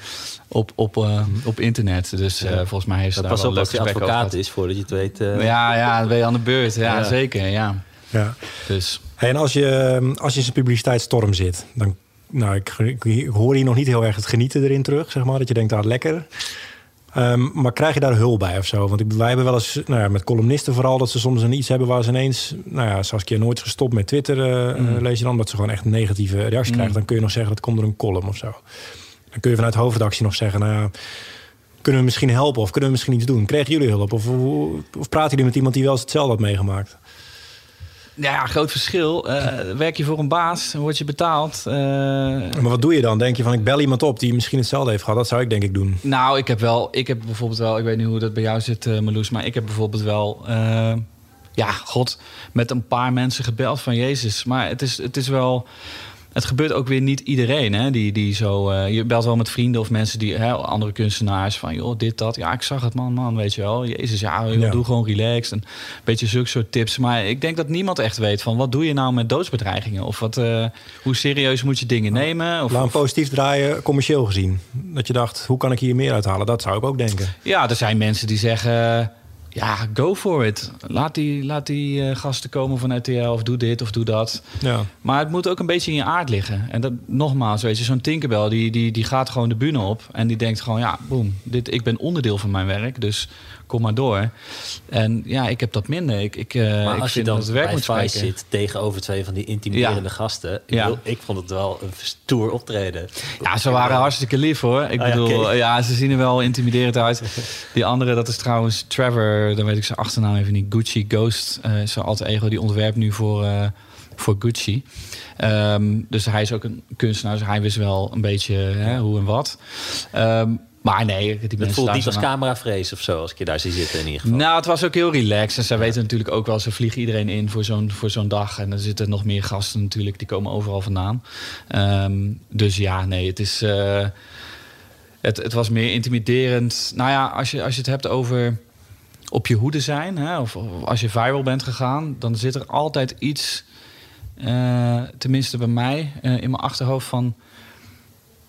C: op, op, eh, op internet. Dus eh,
D: Ja.
C: volgens mij heeft ze
D: Maar
C: daar
D: pas
C: wel
D: op
C: een
D: als
C: leuk
D: hij
C: gesprek over
D: advocaat is, voordat je het weet. eh.
C: Ja, ja, dan ben je aan de beurt. Ja,
D: Ja.
C: zeker, ja.
A: ja.
C: Dus,
A: Hey, en als je, als je in zijn publiciteitsstorm zit, dan... Nou, ik, ik, ik hoor hier nog niet heel erg het genieten erin terug, zeg maar. Dat je denkt, ah, lekker. Ehm, maar krijg je daar hulp bij of zo? Want ik, wij hebben wel eens, nou ja, met columnisten vooral... dat ze soms een iets hebben waar ze ineens... Nou ja, Saskia nooit gestopt met Twitter, eh,
C: Mm.
A: eh, lees je dan... dat ze gewoon echt negatieve reactie
C: Mm.
A: krijgen. Dan kun je nog zeggen, dat komt door een column of zo. Dan kun je vanuit hoofdredactie nog zeggen... Nou ja, kunnen we misschien helpen of kunnen we misschien iets doen? Kregen jullie hulp? Of, of praten jullie met iemand die wel eens hetzelfde had meegemaakt?
C: Ja, groot verschil. Eh, werk je voor een baas, word je betaald. eh,
A: Maar wat doe je dan? Denk je van, ik bel iemand op die misschien hetzelfde heeft gehad? Dat zou ik denk ik doen.
C: Nou, ik heb wel, ik heb bijvoorbeeld wel, ik weet niet hoe dat bij jou zit, Marloes, maar ik heb bijvoorbeeld wel, ja, god, met een paar mensen gebeld van Jezus. Maar het is, het is wel, het gebeurt ook weer niet iedereen, hè, die, die zo, eh, je belt wel met vrienden of mensen die, hè, andere kunstenaars van, joh, dit, dat. Ja, ik zag het, man, man, weet je wel. Jezus, ja, joh,
A: Ja.
C: doe gewoon relaxed. En een beetje zulke soort tips. Maar ik denk dat niemand echt weet van, wat doe je nou met doodsbedreigingen? Of wat, eh, hoe serieus moet je dingen nemen? Of,
A: Laat
C: of-
A: positief draaien, commercieel gezien. Dat je dacht, hoe kan ik hier meer uithalen? Dat zou ik ook denken.
C: Ja, er zijn mensen die zeggen... Ja, go for it. Laat die, laat die eh, gasten komen van RTL of doe dit of doe dat.
A: Ja.
C: Maar het moet ook een beetje in je aard liggen. En dat, nogmaals, weet je, zo'n Tinkerbell... Die, die, die gaat gewoon de bühne op en die denkt gewoon... ja, boem, dit, ik ben onderdeel van mijn werk, dus kom maar door. En ja, ik heb dat minder. Ik, ik, eh,
D: Maar
C: ik
D: als je dan
C: het werk
D: bij
C: moet
D: Vice zit tegenover twee van die intimiderende
C: Ja.
D: gasten. Ik,
C: Ja.
D: ik vond het wel een stoer optreden.
C: Ja, ze waren hartstikke lief hoor. Ik
D: ja,
C: bedoel,
D: oké.
C: ja, ze zien er wel intimiderend uit. [LAUGHS] Die andere, dat is trouwens Trevor, dan weet ik zijn achternaam even niet. Gucci Ghost, eh zijn alter ego, die ontwerpt nu voor, eh, voor Gucci. Ehm, dus hij is ook een kunstenaar, dus hij wist wel een beetje hè, hoe en wat. Ehm, maar nee, die
D: Het voelt niet als cameravrees of zo, als ik je daar zie zitten in ieder geval.
C: nou, het was ook heel relaxed. En zij weten natuurlijk ook wel, ze vliegen iedereen in voor zo'n, voor zo'n dag. En er zitten nog meer gasten natuurlijk, die komen overal vandaan. Ehm, dus ja, nee, het is... eh, het, het was meer intimiderend. Nou ja, als je, als je het hebt over op je hoede zijn... Hè, of, of als je viral bent gegaan... dan zit er altijd iets, eh, tenminste bij mij, eh, in mijn achterhoofd van...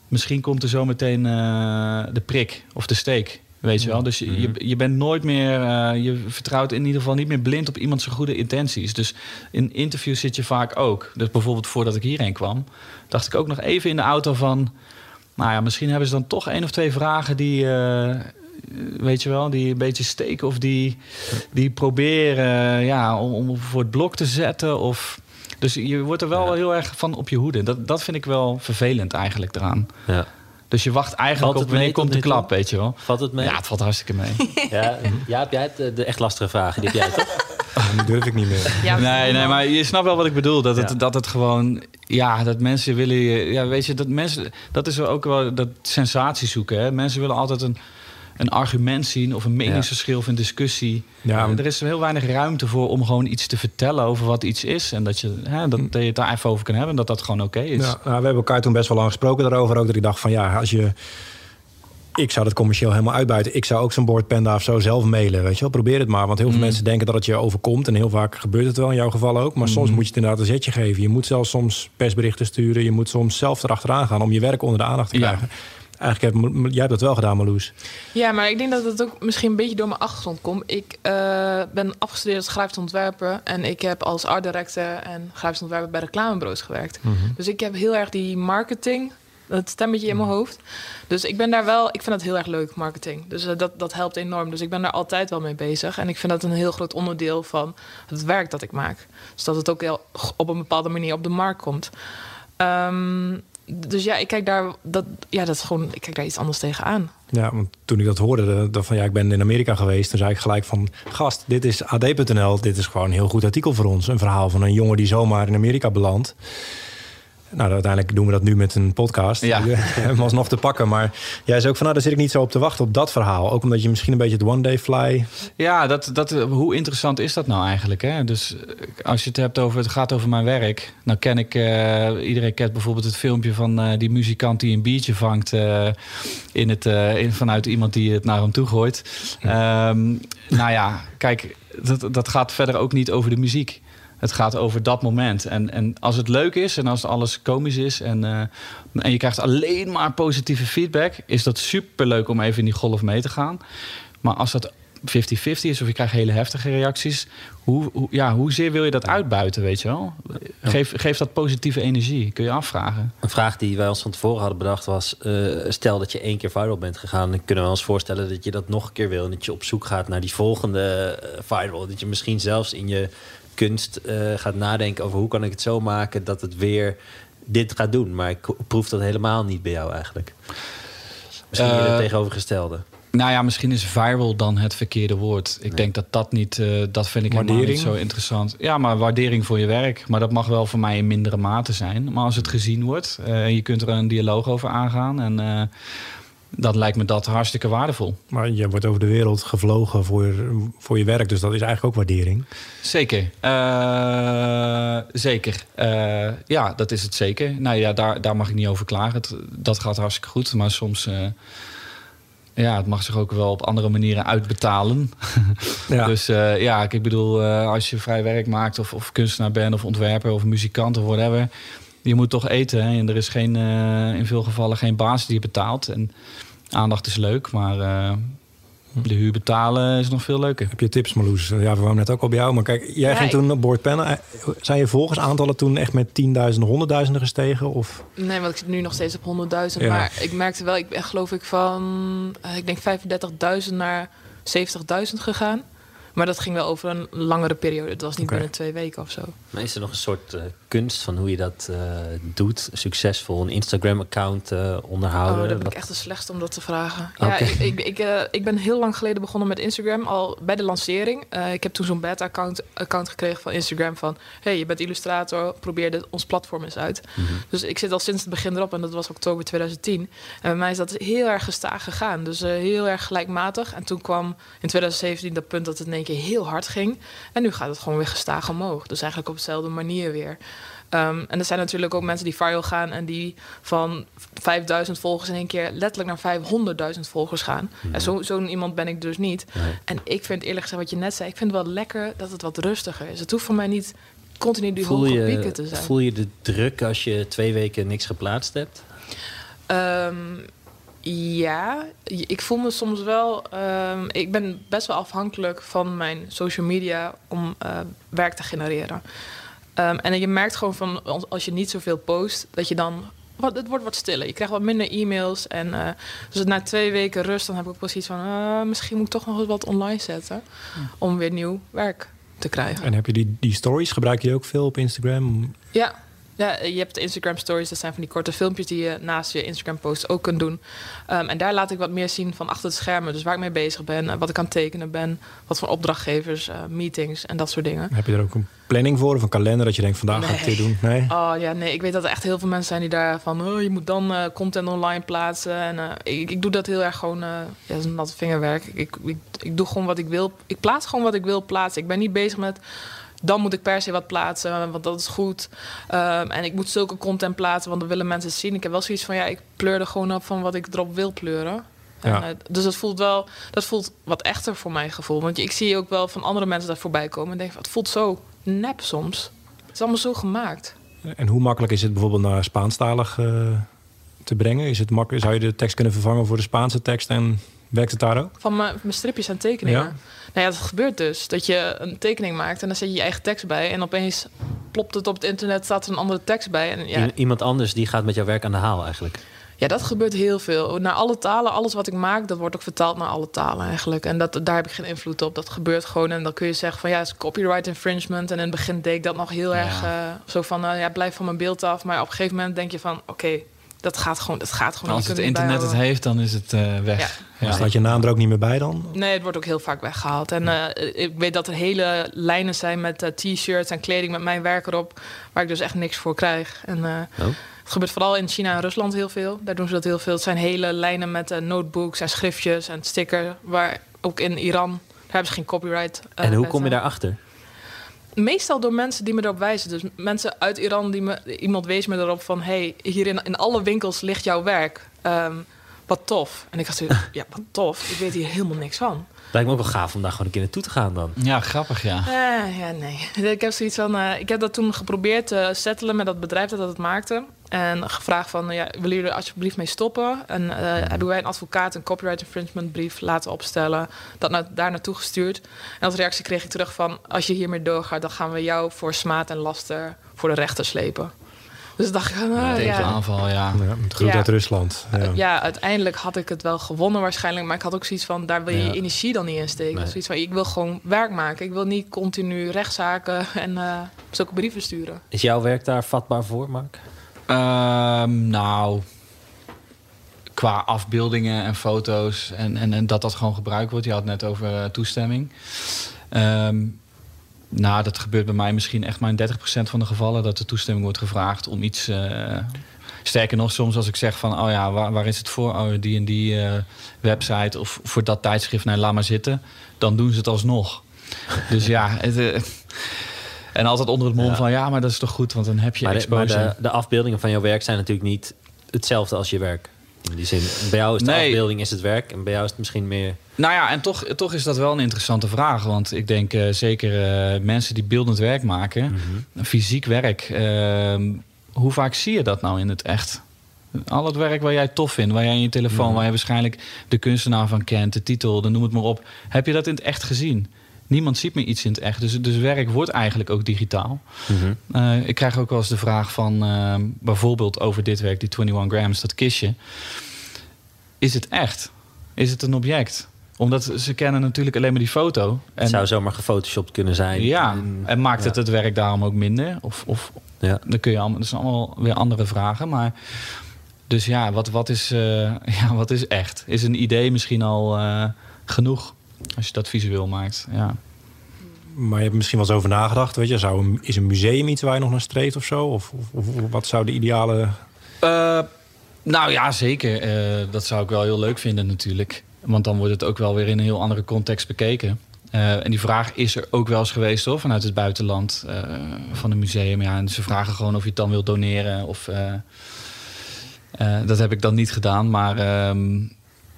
C: Misschien komt er zo meteen eh, de prik of de steek. Weet je wel? Dus je, je, je bent nooit meer, eh, je vertrouwt in ieder geval niet meer blind op iemands goede intenties. Dus in interviews zit je vaak ook. Dus bijvoorbeeld voordat ik hierheen kwam, dacht ik ook nog even in de auto van. Nou ja, misschien hebben ze dan toch één of twee vragen die, eh, weet je wel, die een beetje steken of die, die proberen ja, om, om voor het blok te zetten. Of, dus je wordt er wel heel erg van op je hoede. Dat, dat vind ik wel vervelend eigenlijk eraan.
D: Ja.
C: Dus je wacht eigenlijk op wanneer komt de klap, weet je wel.
D: Valt het mee?
C: Ja, het valt hartstikke mee. [LAUGHS]
D: Ja, ja heb jij het, eh, de echt lastige vragen? Die heb jij toch? [LAUGHS]
A: Durf ik niet meer.
B: Ja,
C: Nee, nee, maar je snapt wel wat ik bedoel. Dat het,
D: Ja.
C: dat het gewoon, ja, dat mensen willen, je- ja, weet je, dat mensen, dat is ook wel dat sensatie zoeken. Hè? Mensen willen altijd een, een argument zien of een meningsverschil of een discussie.
A: Ja, maar-
C: er is heel weinig ruimte voor om gewoon iets te vertellen over wat iets is. En dat je, hè, dat, dat je het daar even over kan hebben en dat dat gewoon oké is.
A: Ja, nou, we hebben elkaar toen best wel lang gesproken daarover. Ook dat ik dacht van ja, als je... Ik zou dat commercieel helemaal uitbuiten. Ik zou ook zo'n boordpanda of zo zelf mailen. Weet je wel, probeer het maar. Want heel veel
C: Mm.
A: mensen denken dat het je overkomt. En heel vaak gebeurt het wel in jouw geval ook. Maar
C: Mm.
A: soms moet je het inderdaad een zetje geven. Je moet zelfs soms persberichten sturen. Je moet soms zelf erachteraan gaan om je werk onder de aandacht te
C: Ja.
A: Eigenlijk heb, jij hebt dat wel gedaan, Marloes.
B: Ja, maar ik denk dat het ook misschien een beetje door mijn achtergrond komt. Ik eh, ben afgestudeerd als grafisch ontwerper. En ik heb als art director en grafisch ontwerper bij reclamebureaus gewerkt. Dus ik heb heel erg die marketing, dat stemmetje in mijn hoofd. Dus ik ben daar wel, ik vind dat heel erg leuk, marketing. Dus eh, dat, dat helpt enorm. Dus ik ben daar altijd wel mee bezig. En ik vind dat een heel groot onderdeel van het werk dat ik maak. Dus dat het ook heel, op een bepaalde manier op de markt komt. Ehm, dus ja, ik kijk daar, dat, ja, dat is gewoon, ik kijk daar iets anders tegenaan.
A: Ja, want toen ik dat hoorde, de- dat van ja, ik ben in Amerika geweest. Toen zei ik gelijk van, gast, dit is AD.nl. Dit is gewoon een heel goed artikel voor ons. Een verhaal van een jongen die zomaar in Amerika belandt. Nou, uiteindelijk doen we dat nu met een podcast.
C: Ja. [LAUGHS]
A: Hem alsnog te pakken. Maar jij zei ook van, nou, daar zit ik niet zo op te wachten op dat verhaal. Ook omdat je misschien een beetje het one day fly...
C: Ja, dat, dat, hoe interessant is dat nou eigenlijk? Hè? Dus eh, als je het hebt over, het gaat over mijn werk. Nou ken ik, eh, iedereen kent bijvoorbeeld het filmpje van eh, die muzikant die een biertje vangt in het, in, vanuit iemand die het naar hem toe gooit. Ehm, nou ja, kijk, dat, dat gaat verder ook niet over de muziek. Het gaat over dat moment. En, en als het leuk is en als alles komisch is en, eh, en je krijgt alleen maar positieve feedback, is dat super leuk om even in die golf mee te gaan. Maar als dat 50-50 is of je krijgt hele heftige reacties, hoe, hoe, ja, hoezeer wil je dat uitbuiten, weet je wel? Geef, geef dat positieve energie, kun je afvragen.
D: Een vraag die wij ons van tevoren hadden bedacht was... eh, stel dat je één keer viral bent gegaan... dan kunnen we ons voorstellen dat je dat nog een keer wil... en dat je op zoek gaat naar die volgende eh, viral. Dat je misschien zelfs in je kunst eh, gaat nadenken over... hoe kan ik het zo maken dat het weer dit gaat doen. Maar ik proef dat helemaal niet bij jou eigenlijk. Misschien
C: Eh,
D: uh, het tegenovergestelde.
C: Nou ja, misschien is viral dan het verkeerde woord. Ik denk dat dat niet, eh, dat vind ik helemaal niet zo interessant. Ja, maar waardering voor je werk. Maar dat mag wel voor mij in mindere mate zijn. Maar als het gezien wordt eh, en je kunt er een dialoog over aangaan... en dan lijkt me dat hartstikke waardevol.
A: Maar je wordt over de wereld gevlogen voor, voor je werk. Dus dat is eigenlijk ook waardering.
C: Zeker. Eh, zeker. Eh, ja, dat is het zeker. Nou ja, daar, daar mag ik niet over klagen. Het, dat gaat hartstikke goed. Maar soms... eh, ja, het mag zich ook wel op andere manieren uitbetalen.
A: Ja. [LAUGHS]
C: Dus ja, ik bedoel, als je vrij werk maakt... Of, of kunstenaar bent, of ontwerper, of muzikant, of whatever... je moet toch eten. Hè? En er is geen, in veel gevallen geen baas die je betaalt. En aandacht is leuk, maar... eh, de huur betalen is nog veel leuker.
A: Heb je tips, Marloes? Ja, we waren net ook al bij jou. Maar kijk, jij
B: Ja,
A: ging toen op boord pennen. Zijn je volgersaantallen toen echt met tienduizenden, honderdduizenden gestegen? Of?
B: Nee, want ik zit nu nog steeds op 100.000.
A: Ja.
B: Maar ik merkte wel, ik ben geloof ik van, eh, ik denk 35.000 naar 70.000 gegaan. Maar dat ging wel over een langere periode. Het was niet binnen twee weken of zo.
D: Maar is er nog een soort eh, kunst van hoe je dat eh, doet? Succesvol een Instagram-account eh, onderhouden?
B: Oh, daar ben ik echt de slechtste om dat te vragen. Ja, ik, ik, ik, ik ben heel lang geleden begonnen met Instagram, al bij de lancering. Eh, ik heb toen zo'n beta-account account gekregen van Instagram van... hey, je bent illustrator, probeer dit, ons platform eens uit.
D: Mhm.
B: Dus ik zit al sinds het begin erop en dat was oktober 2010. En bij mij is dat heel erg gestaag gegaan. Dus eh, heel erg gelijkmatig. En toen kwam in 2017 dat punt dat het één keer heel hard ging. En nu gaat het gewoon weer gestaag omhoog. Dus eigenlijk op dezelfde manier weer. Ehm, en er zijn natuurlijk ook mensen die viral gaan en die van 5000 volgers in één keer letterlijk naar 500.000 volgers gaan. En zo- zo'n iemand ben ik dus niet.
D: Nee.
B: En ik vind eerlijk gezegd wat je net zei, ik vind het wel lekker dat het wat rustiger is. Het hoeft voor mij niet continu die
D: Voel
B: hoge pieken te zijn.
D: voel je de druk als je twee weken niks geplaatst hebt?
B: Ehm, ja, ik voel me soms wel. ehm, ik ben best wel afhankelijk van mijn social media om eh, werk te genereren. Ehm, en je merkt gewoon van als- je niet zoveel post, dat je dan. Wat, het wordt wat stiller. Je krijgt wat minder e-mails. En, eh, dus na twee weken rust, dan heb ik zoiets van. eh, misschien moet ik toch nog eens wat online zetten. Om weer nieuw werk te krijgen.
A: En heb je die, die stories, gebruik je ook veel op Instagram?
B: Ja. Ja, je hebt Instagram stories. Dat zijn van die korte filmpjes die je naast je Instagram post ook kunt doen. Ehm, en daar laat ik wat meer zien van achter de schermen. Dus waar ik mee bezig ben, eh, wat ik aan het tekenen ben. Wat voor opdrachtgevers, eh, meetings en dat soort dingen.
A: Heb je er ook een planning voor of een kalender dat je denkt vandaag ga ik dit doen? Nee.
B: Oh ja, nee, ik weet dat er echt heel veel mensen zijn die daar van... Oh, je moet dan eh, content online plaatsen. En eh, ik, ik doe dat heel erg gewoon... eh ja, dat is nat vingerwerk. Ik, ik, ik doe gewoon wat ik wil. Ik plaats gewoon wat ik wil plaatsen. Ik ben niet bezig met... Dan moet ik per se wat plaatsen, want dat is goed. Ehm, en ik moet zulke content plaatsen, want dan willen mensen het zien. Ik heb wel zoiets van, ja, ik pleur er gewoon op van wat ik erop wil pleuren. En, eh, dus dat voelt wel, dat voelt wat echter voor mijn gevoel. Want ik zie ook wel van andere mensen daar voorbij komen en denk van, het voelt zo nep soms. Het is allemaal zo gemaakt.
A: En hoe makkelijk is het bijvoorbeeld naar Spaanstalig eh, te brengen? Is het makkelijk, zou je de tekst kunnen vervangen voor de Spaanse tekst en werkt het daar ook?
B: Van mijn, mijn stripjes en tekeningen.
A: Ja.
B: Nou ja, dat gebeurt dus. Dat je een tekening maakt en dan zet je je eigen tekst bij. En opeens plopt het op het internet, staat er een andere tekst bij. En ja,
D: Iemand anders die gaat met jouw werk aan de haal eigenlijk.
B: ja, dat gebeurt heel veel. Naar alle talen, alles wat ik maak, dat wordt ook vertaald naar alle talen eigenlijk. En dat, daar heb ik geen invloed op. Dat gebeurt gewoon. En dan kun je zeggen van ja, het is copyright infringement. En in het begin deed ik dat nog heel
C: Ja.
B: erg eh, zo van eh, ja, blijf van mijn beeld af. Maar op een gegeven moment denk je van oké, dat gaat gewoon, dat gaat gewoon.
C: Als het internet het heeft, dan is het eh, weg.
B: Ja.
C: Ja.
A: Staat je naam er ook niet meer bij dan?
B: Nee, het wordt ook heel vaak weggehaald. En eh, ik weet dat er hele lijnen zijn met eh, t-shirts en kleding met mijn werk erop, waar ik dus echt niks voor krijg. En eh,
D: Oh.
B: het gebeurt vooral in China en Rusland heel veel. Daar doen ze dat heel veel. Het zijn hele lijnen met eh, notebooks en schriftjes en stickers, waar ook in Iran, daar hebben ze geen copyright.
D: en hoe kom je daarachter?
B: Meestal door mensen die me erop wijzen. Dus mensen uit Iran, die me, iemand wees me erop van... hey, hier in, in alle winkels ligt jouw werk. Ehm, wat tof. En ik dacht, [LAUGHS] ja, wat tof. Ik weet hier helemaal niks van.
D: Lijkt me ook wel gaaf om daar gewoon een keer naartoe te gaan dan.
C: Ja, grappig, ja.
B: Eh, ja, nee. [LAUGHS] Ik heb zoiets van. eh, ik heb dat toen geprobeerd te settelen met dat bedrijf dat het maakte. En gevraagd van, ja, willen jullie er alsjeblieft mee stoppen? En eh, hebben wij een advocaat een copyright infringement brief laten opstellen. Dat na, daar naartoe gestuurd. En als reactie kreeg ik terug van, als je hiermee doorgaat, dan gaan we jou voor smaad en laster voor de rechter slepen. Dus dacht ik, ah,
C: Tegen
B: ja.
C: aanval, ja.
A: Ja,
B: Ja.
A: uit Rusland. Ja.
B: Ja, uiteindelijk had ik het wel gewonnen waarschijnlijk. Maar ik had ook zoiets van, daar wil je
C: Ja.
B: je energie dan niet in steken.
D: Nee.
B: Zoiets van, ik wil gewoon werk maken. Ik wil niet continu rechtszaken [LAUGHS] en eh, zulke brieven sturen.
D: Is jouw werk daar vatbaar voor, Mark?
C: Ehm, nou, qua afbeeldingen en foto's en, en, en dat dat gewoon gebruikt wordt. Je had het net over eh, toestemming. Ehm, nou, dat gebeurt bij mij misschien echt maar in 30% van de gevallen dat de toestemming wordt gevraagd om iets. eh, sterker nog, soms als ik zeg van, oh ja, waar, waar is het voor? Oh, die en die eh, website of voor dat tijdschrift, nee, laat maar zitten. Dan doen ze het alsnog. dus ja, [LAUGHS] het, eh, en altijd onder het mom
D: Ja.
C: van, ja, maar dat is toch goed, want dan heb je
D: Maar, de, maar
C: exposure.
D: de, de afbeeldingen van jouw werk zijn natuurlijk niet hetzelfde als je werk. In die zin, bij jou is de
C: Nee.
D: afbeelding is het werk en bij jou is het misschien meer...
C: Nou ja, en toch, toch is dat wel een interessante vraag. Want ik denk eh, zeker eh, mensen die beeldend werk maken, fysiek werk, ehm, hoe vaak zie je dat nou in het echt? Al het werk waar jij tof vindt, waar jij in je telefoon, waar je waarschijnlijk de kunstenaar van kent, de titel, dan noem het maar op. Heb je dat in het echt gezien? Niemand ziet meer iets in het echt. Dus, dus werk wordt eigenlijk ook digitaal. Eh, ik krijg ook wel eens de vraag van eh, bijvoorbeeld over dit werk, die 21 grams, dat kistje. Is het echt? Is het een object? Omdat ze kennen natuurlijk alleen maar die foto. En,
D: Het zou zomaar gefotoshopt kunnen zijn.
C: ja,
D: En-
C: en maakt
D: ja.
C: het het werk daarom ook minder? Of, of
D: Ja.
C: dan kun je allemaal, dat zijn allemaal weer andere vragen. Maar dus ja, wat, wat, is, eh, [LAUGHS] ja, wat is echt? Is een idee misschien al eh, genoeg als je dat visueel maakt? Ja.
A: Maar je hebt misschien wel eens over nagedacht. Weet je, zou een, is een museum iets waar je nog naar streeft of zo? Of, of, of wat zou de ideale...
C: Eh, nou ja, zeker. Eh, dat zou ik wel heel leuk vinden natuurlijk. Want dan wordt het ook wel weer in een heel andere context bekeken. Eh, en die vraag is er ook wel eens geweest hoor, vanuit het buitenland eh, van een museum. Ja, en ze vragen gewoon of je het dan wilt doneren. Of, eh, dat heb ik dan niet gedaan. Maar ehm,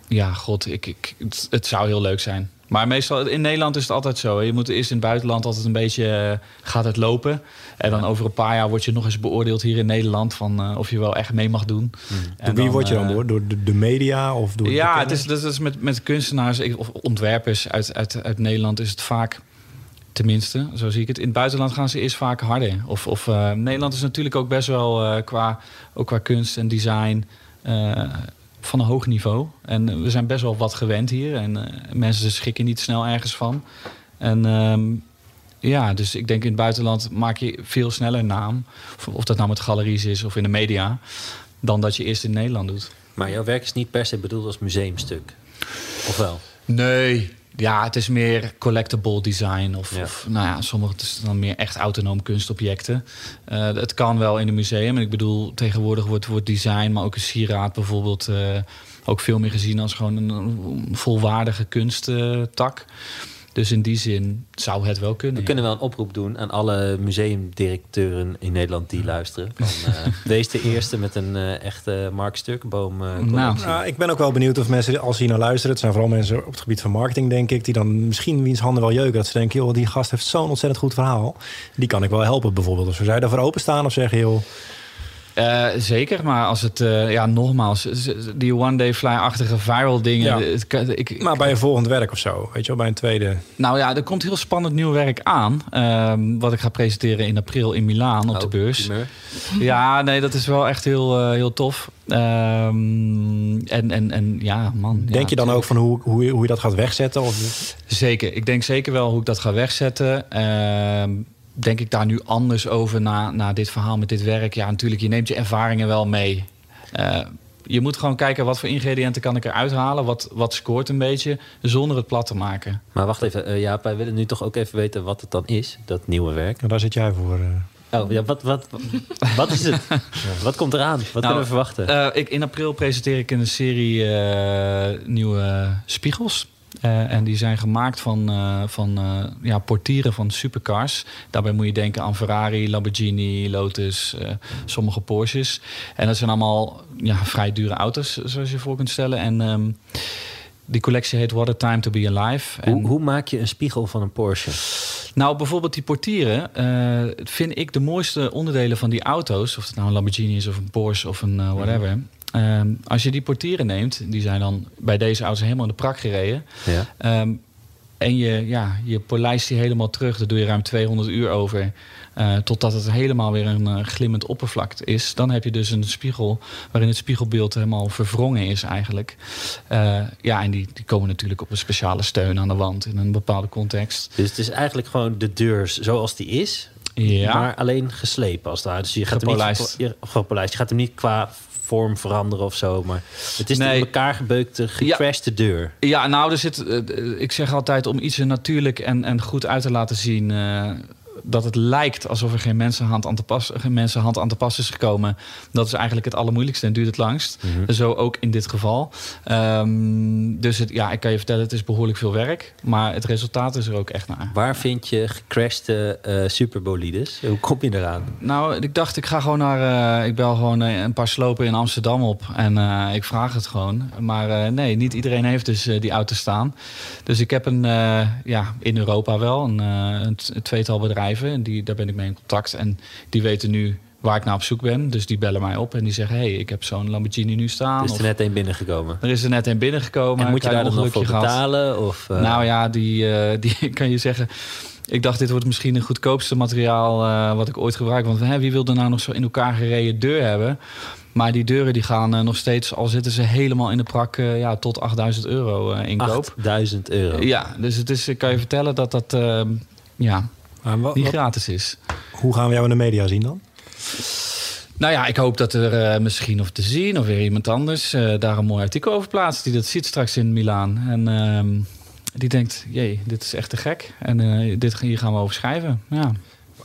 C: ja, god, ik, ik, het zou heel leuk zijn. Maar meestal in Nederland is het altijd zo. Je moet eerst in het buitenland altijd een beetje eh, gaat het lopen. En dan over een paar jaar word je nog eens beoordeeld hier in Nederland van eh, of je wel echt mee mag doen. En
A: Door wie word je dan
C: eh,
A: door? De, de media of door
C: ja, het is, dat is met, met kunstenaars of ontwerpers uit, uit, uit Nederland is het vaak, tenminste, zo zie ik het. In het buitenland gaan ze eerst vaak harder. Of, of Nederland is natuurlijk ook best wel qua, ook qua kunst en design van een hoog niveau. En eh, we zijn best wel wat gewend hier. En eh, mensen schikken niet snel ergens van. En ehm, ja, dus ik denk in het buitenland maak je veel sneller naam. Of, of dat nou met galeries is of in de media. Dan dat je eerst in Nederland doet.
D: Maar jouw werk is niet per se bedoeld als museumstuk. Of wel?
C: Nee. Ja, het is meer collectible design. Of,
D: Ja.
C: of nou ja, sommige het is dan meer echt autonoom kunstobjecten. Eh, het kan wel in een museum. En ik bedoel, tegenwoordig wordt, wordt design, maar ook een sieraad bijvoorbeeld... eh, ook veel meer gezien als gewoon een, een volwaardige kunsttak. Dus in die zin zou het wel kunnen.
D: We
C: ja.
D: kunnen wel een oproep doen aan alle museumdirecteuren in Nederland die luisteren. Van, eh, [LAUGHS] wees de eerste met een eh, echte Mark Sturkenboom eh, collectie.
C: Nou.
A: Nou, ik ben ook wel benieuwd of mensen, als ze hier naar luisteren... het zijn vooral mensen op het gebied van marketing, denk ik... die dan misschien wiens handen wel jeuken. Dat ze denken, joh, die gast heeft zo'n ontzettend goed verhaal. Die kan ik wel helpen bijvoorbeeld. Dus we zij daarvoor openstaan of zeggen, joh...
C: Eh, zeker, maar als het, eh, ja, nogmaals, die one day fly-achtige viral dingen.
A: Ja.
C: het kan- ik,
A: Maar bij een volgend werk of zo, weet je wel, bij een tweede...
C: Nou ja, er komt heel spannend nieuw werk aan. ehm, wat ik ga presenteren in april in Milaan op de
D: Oh,
C: beurs.
D: primeur.
C: Ja, nee, dat is wel echt heel, eh, heel tof. Ehm, en, en, en ja, man. ja,
A: Denk je dan ook van hoe, hoe, je- hoe je dat gaat wegzetten? Of,
C: Zeker. Ik denk zeker wel hoe ik dat ga wegzetten. Ehm, denk ik daar nu anders over na, na dit verhaal met dit werk? Ja, natuurlijk, je neemt je ervaringen wel mee. Eh, je moet gewoon kijken wat voor ingrediënten kan ik eruit halen. Wat, wat scoort een beetje, zonder het plat te maken.
D: Maar wacht even, eh Jaap, wij willen nu toch ook even weten wat het dan is, dat nieuwe werk.
A: nou, daar zit jij voor. eh.
D: Oh, ja, wat, wat, wat, wat is het? [LAUGHS] Wat komt eraan? Wat kunnen we verwachten?
C: Eh, ik, in april presenteer ik een serie eh, nieuwe spiegels. Eh, en die zijn gemaakt van, eh, van eh, ja, portieren van supercars. Daarbij moet je denken aan Ferrari, Lamborghini, Lotus, sommige Porsches. En dat zijn allemaal ja, vrij dure auto's, zoals je voor kunt stellen. En ehm, die collectie heet What a Time to Be Alive. En-
D: hoe, hoe maak je een spiegel van een Porsche?
C: nou, bijvoorbeeld die portieren vind ik de mooiste onderdelen van die auto's. Of het nou een Lamborghini is of een Porsche of een whatever. Ehm, als je die portieren neemt, die zijn dan bij deze auto's helemaal in de prak gereden.
D: Ja.
C: Ehm, en je, ja, je polijst die helemaal terug. Daar doe je ruim 200 uur over. eh, totdat het helemaal weer een eh, glimmend oppervlak is. Dan heb je dus een spiegel waarin het spiegelbeeld helemaal verwrongen is eigenlijk. Eh, ja, en die, die komen natuurlijk op een speciale steun aan de wand in een bepaalde context.
D: Dus het is eigenlijk gewoon de deur zoals die is,
C: Ja.
D: maar alleen geslepen als het ware. Dus je gaat hem niet, gepolijst. Je gaat hem niet qua vorm veranderen of zo, maar het is
C: Nee.
D: in elkaar gebeukte, gecrashte deur.
C: Ja, nou, er zit, eh, ik zeg altijd om iets natuurlijk en, en goed uit te laten zien. Dat het lijkt alsof er geen mensenhand aan te pas, geen mensenhand aan te pas is gekomen. Dat is eigenlijk het allermoeilijkste en duurt het langst. Zo ook in dit geval. Ehm, dus het, ja, ik kan je vertellen, het is behoorlijk veel werk. Maar het resultaat is er ook echt naar.
D: Waar vind je gecrashte eh superbolides? Hoe kom je eraan?
C: Nou, ik dacht, ik ga gewoon naar. eh, ik bel gewoon eh, een paar slopen in Amsterdam op. En ik vraag het gewoon. Maar nee, niet iedereen heeft dus die auto staan. Dus ik heb een, ja, in Europa wel, een, een tweetal bedrijven. En die, daar ben ik mee in contact. En die weten nu waar ik naar op zoek ben. Dus die bellen mij op en die zeggen: hey, ik heb zo'n Lamborghini nu staan.
D: Er is er net één binnengekomen.
C: er is er net een binnengekomen.
D: En moet je daar nog voor betalen? Of, eh,
C: Nou ja, die, eh, [LAUGHS] die kan je zeggen. Ik dacht, dit wordt misschien een goedkoopste materiaal eh, wat ik ooit gebruik. Want hè, wie wil er nou nog zo in elkaar gereden deur hebben? Maar die deuren die gaan nog steeds, al zitten ze helemaal in de prak, ja, tot 8000 euro inkoop.
D: 8000 euro.
C: Ja, dus het is, ik kan je vertellen dat dat ja,
A: wat- wat-
C: gratis is.
A: hoe gaan we jou in de media zien dan?
C: Nou ja, ik hoop dat er eh, misschien of te zien of weer iemand anders eh, daar een mooi artikel over plaatst. Die dat ziet straks in Milaan. En ehm, die denkt, jee, dit is echt te gek. En eh, dit, hier gaan we over schrijven. Ja,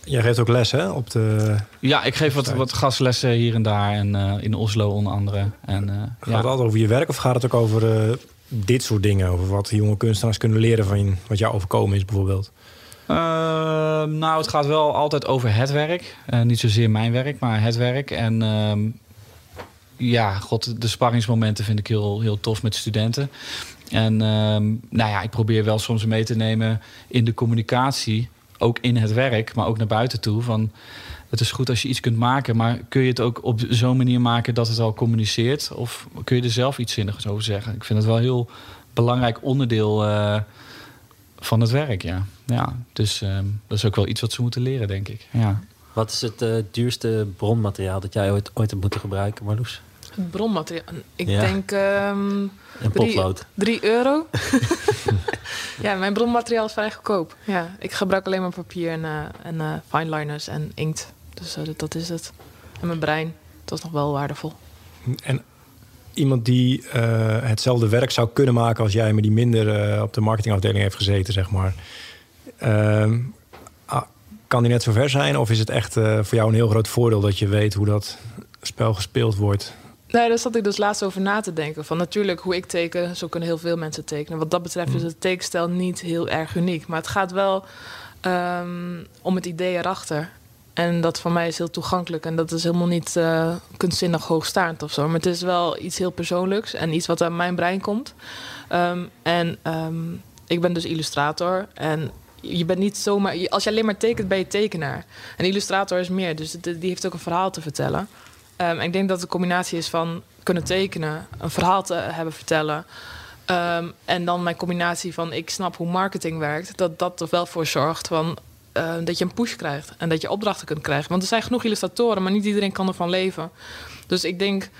A: Jij geeft ook les hè, op de...
C: ja ik geef wat, wat gastlessen hier en daar. En in Oslo onder andere. En,
A: Gaat
C: ja.
A: het altijd over je werk of gaat het ook over dit soort dingen? Over wat jonge kunstenaars kunnen leren van wat jou overkomen is bijvoorbeeld?
C: Eh, nou, het gaat wel altijd over het werk. Eh, niet zozeer mijn werk, maar het werk. En ehm, ja, god, de sparringsmomenten vind ik heel, heel tof met studenten. En ehm, nou ja, ik probeer wel soms mee te nemen in de communicatie. Ook in het werk, maar ook naar buiten toe. Van, het is goed als je iets kunt maken, maar kun je het ook op zo'n manier maken dat het al communiceert? Of kun je er zelf iets zinnigs over zeggen? Ik vind het wel een heel belangrijk onderdeel eh, van het werk, ja. ja dus ehm, dat is ook wel iets wat ze moeten leren, denk ik. Ja.
D: Wat is het eh, duurste bronmateriaal dat jij ooit, ooit hebt moeten gebruiken, Marloes?
B: Het bronmateriaal. Ik
D: Ja.
B: denk ehm
D: Een
B: Drie-
D: potlood.
B: 3 euro. [LAUGHS] [LAUGHS] ja, mijn bronmateriaal is vrij goedkoop. Ja, ik gebruik alleen maar papier en, eh en eh fineliners en inkt. Dus dat- dat is het. En mijn brein, dat is nog wel waardevol.
A: En iemand die eh, hetzelfde werk zou kunnen maken als jij, maar die minder eh, op de marketingafdeling heeft gezeten, zeg maar. Ehm, ah, kan die net zo ver zijn? Of is het echt eh, voor jou een heel groot voordeel dat je weet hoe dat spel gespeeld wordt?
B: Nee, daar zat ik dus laatst over na te denken. Van natuurlijk, hoe ik teken, zo kunnen heel veel mensen tekenen. Wat dat betreft is het tekenstijl niet heel erg uniek. Maar het gaat wel ehm, om het idee erachter. En dat voor mij is heel toegankelijk. En dat is helemaal niet eh, kunstzinnig hoogstaand of zo. Maar het is wel iets heel persoonlijks en iets wat uit mijn brein komt. Ehm, en ehm, ik ben dus illustrator. En je bent niet zomaar... Als je alleen maar tekent, ben je tekenaar. En illustrator is meer. Dus die heeft ook een verhaal te vertellen. Ehm, en ik denk dat een combinatie is van kunnen tekenen, een verhaal te hebben vertellen. en dan mijn combinatie van ik snap hoe marketing werkt. Dat dat er wel voor zorgt van, eh, dat je een push krijgt. En dat je opdrachten kunt krijgen. Want er zijn genoeg illustratoren, maar niet iedereen kan ervan leven. Dus ik denk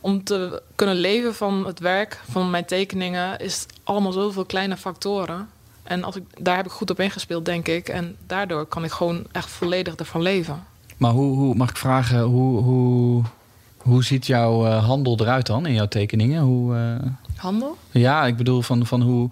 B: om te kunnen leven van het werk, van mijn tekeningen, is het allemaal zoveel kleine factoren. En als ik, daar heb ik goed op ingespeeld, denk ik. En daardoor kan ik gewoon echt volledig ervan leven.
C: Maar hoe, hoe, mag ik vragen, hoe, hoe, hoe ziet jouw eh, handel eruit dan in jouw tekeningen? Hoe, eh,
B: Handel?
C: Ja, ik bedoel van, van hoe.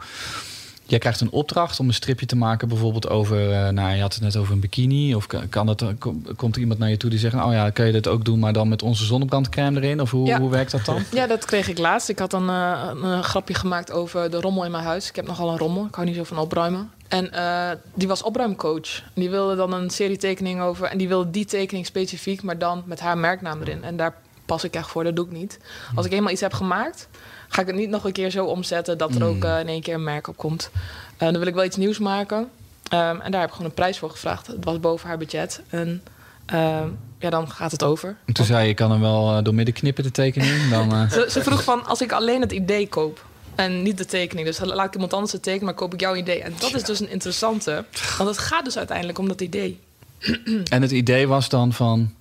C: Jij krijgt een opdracht om een stripje te maken, bijvoorbeeld over. eh, nou, je had het net over een bikini. Of kan, dat, kom- komt er iemand naar je toe die zegt: Oh ja, kan je dit ook doen, maar dan met onze zonnebrandcrème erin? Of hoe,
B: Ja.
C: hoe werkt dat dan? [LAUGHS]
B: Ja, dat kreeg ik laatst. Ik had een, eh, een, eh, grapje gemaakt over de rommel in mijn huis. Ik heb nogal een rommel. Ik hou niet zo van opruimen. En eh, die was opruimcoach. Die wilde dan een serie tekeningen over. En die wilde die tekening specifiek, maar dan met haar merknaam erin. En daar pas ik echt voor. Dat doe ik niet. Als ik eenmaal iets heb gemaakt, ga ik het niet nog een keer zo omzetten dat er ook eh, in één keer een merk op komt. Eh, dan wil ik wel iets nieuws maken. Ehm, en daar heb ik gewoon een prijs voor gevraagd. Het was boven haar budget. En ehm, ja, dan gaat het over.
C: En toen zei je: Je kan hem wel eh, door midden knippen, de tekening. Dan,
B: Ze, ze vroeg van, als ik alleen het idee koop en niet de tekening, dus laat ik iemand anders het tekenen, maar koop ik jouw idee. En dat is dus een interessante, want het gaat dus uiteindelijk om dat idee. [CLEARS THROAT]
C: en het idee was dan van.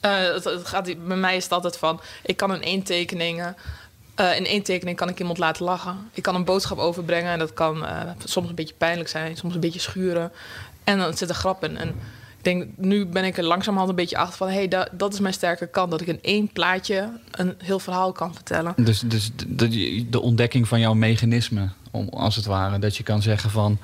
B: Het, het gaat, bij mij is het altijd van, ik kan in één tekening, eh, in één tekening kan ik iemand laten lachen. Ik kan een boodschap overbrengen en dat kan eh, soms een beetje pijnlijk zijn, soms een beetje schuren. En dan zit er grap in. En ik denk, nu ben ik er langzamerhand een beetje achter van, hé, hey, da- dat is mijn sterke kant. Dat ik in één plaatje een heel verhaal kan vertellen.
C: Dus, dus de, de, de ontdekking van jouw mechanisme, om, als het ware. Dat je kan zeggen van.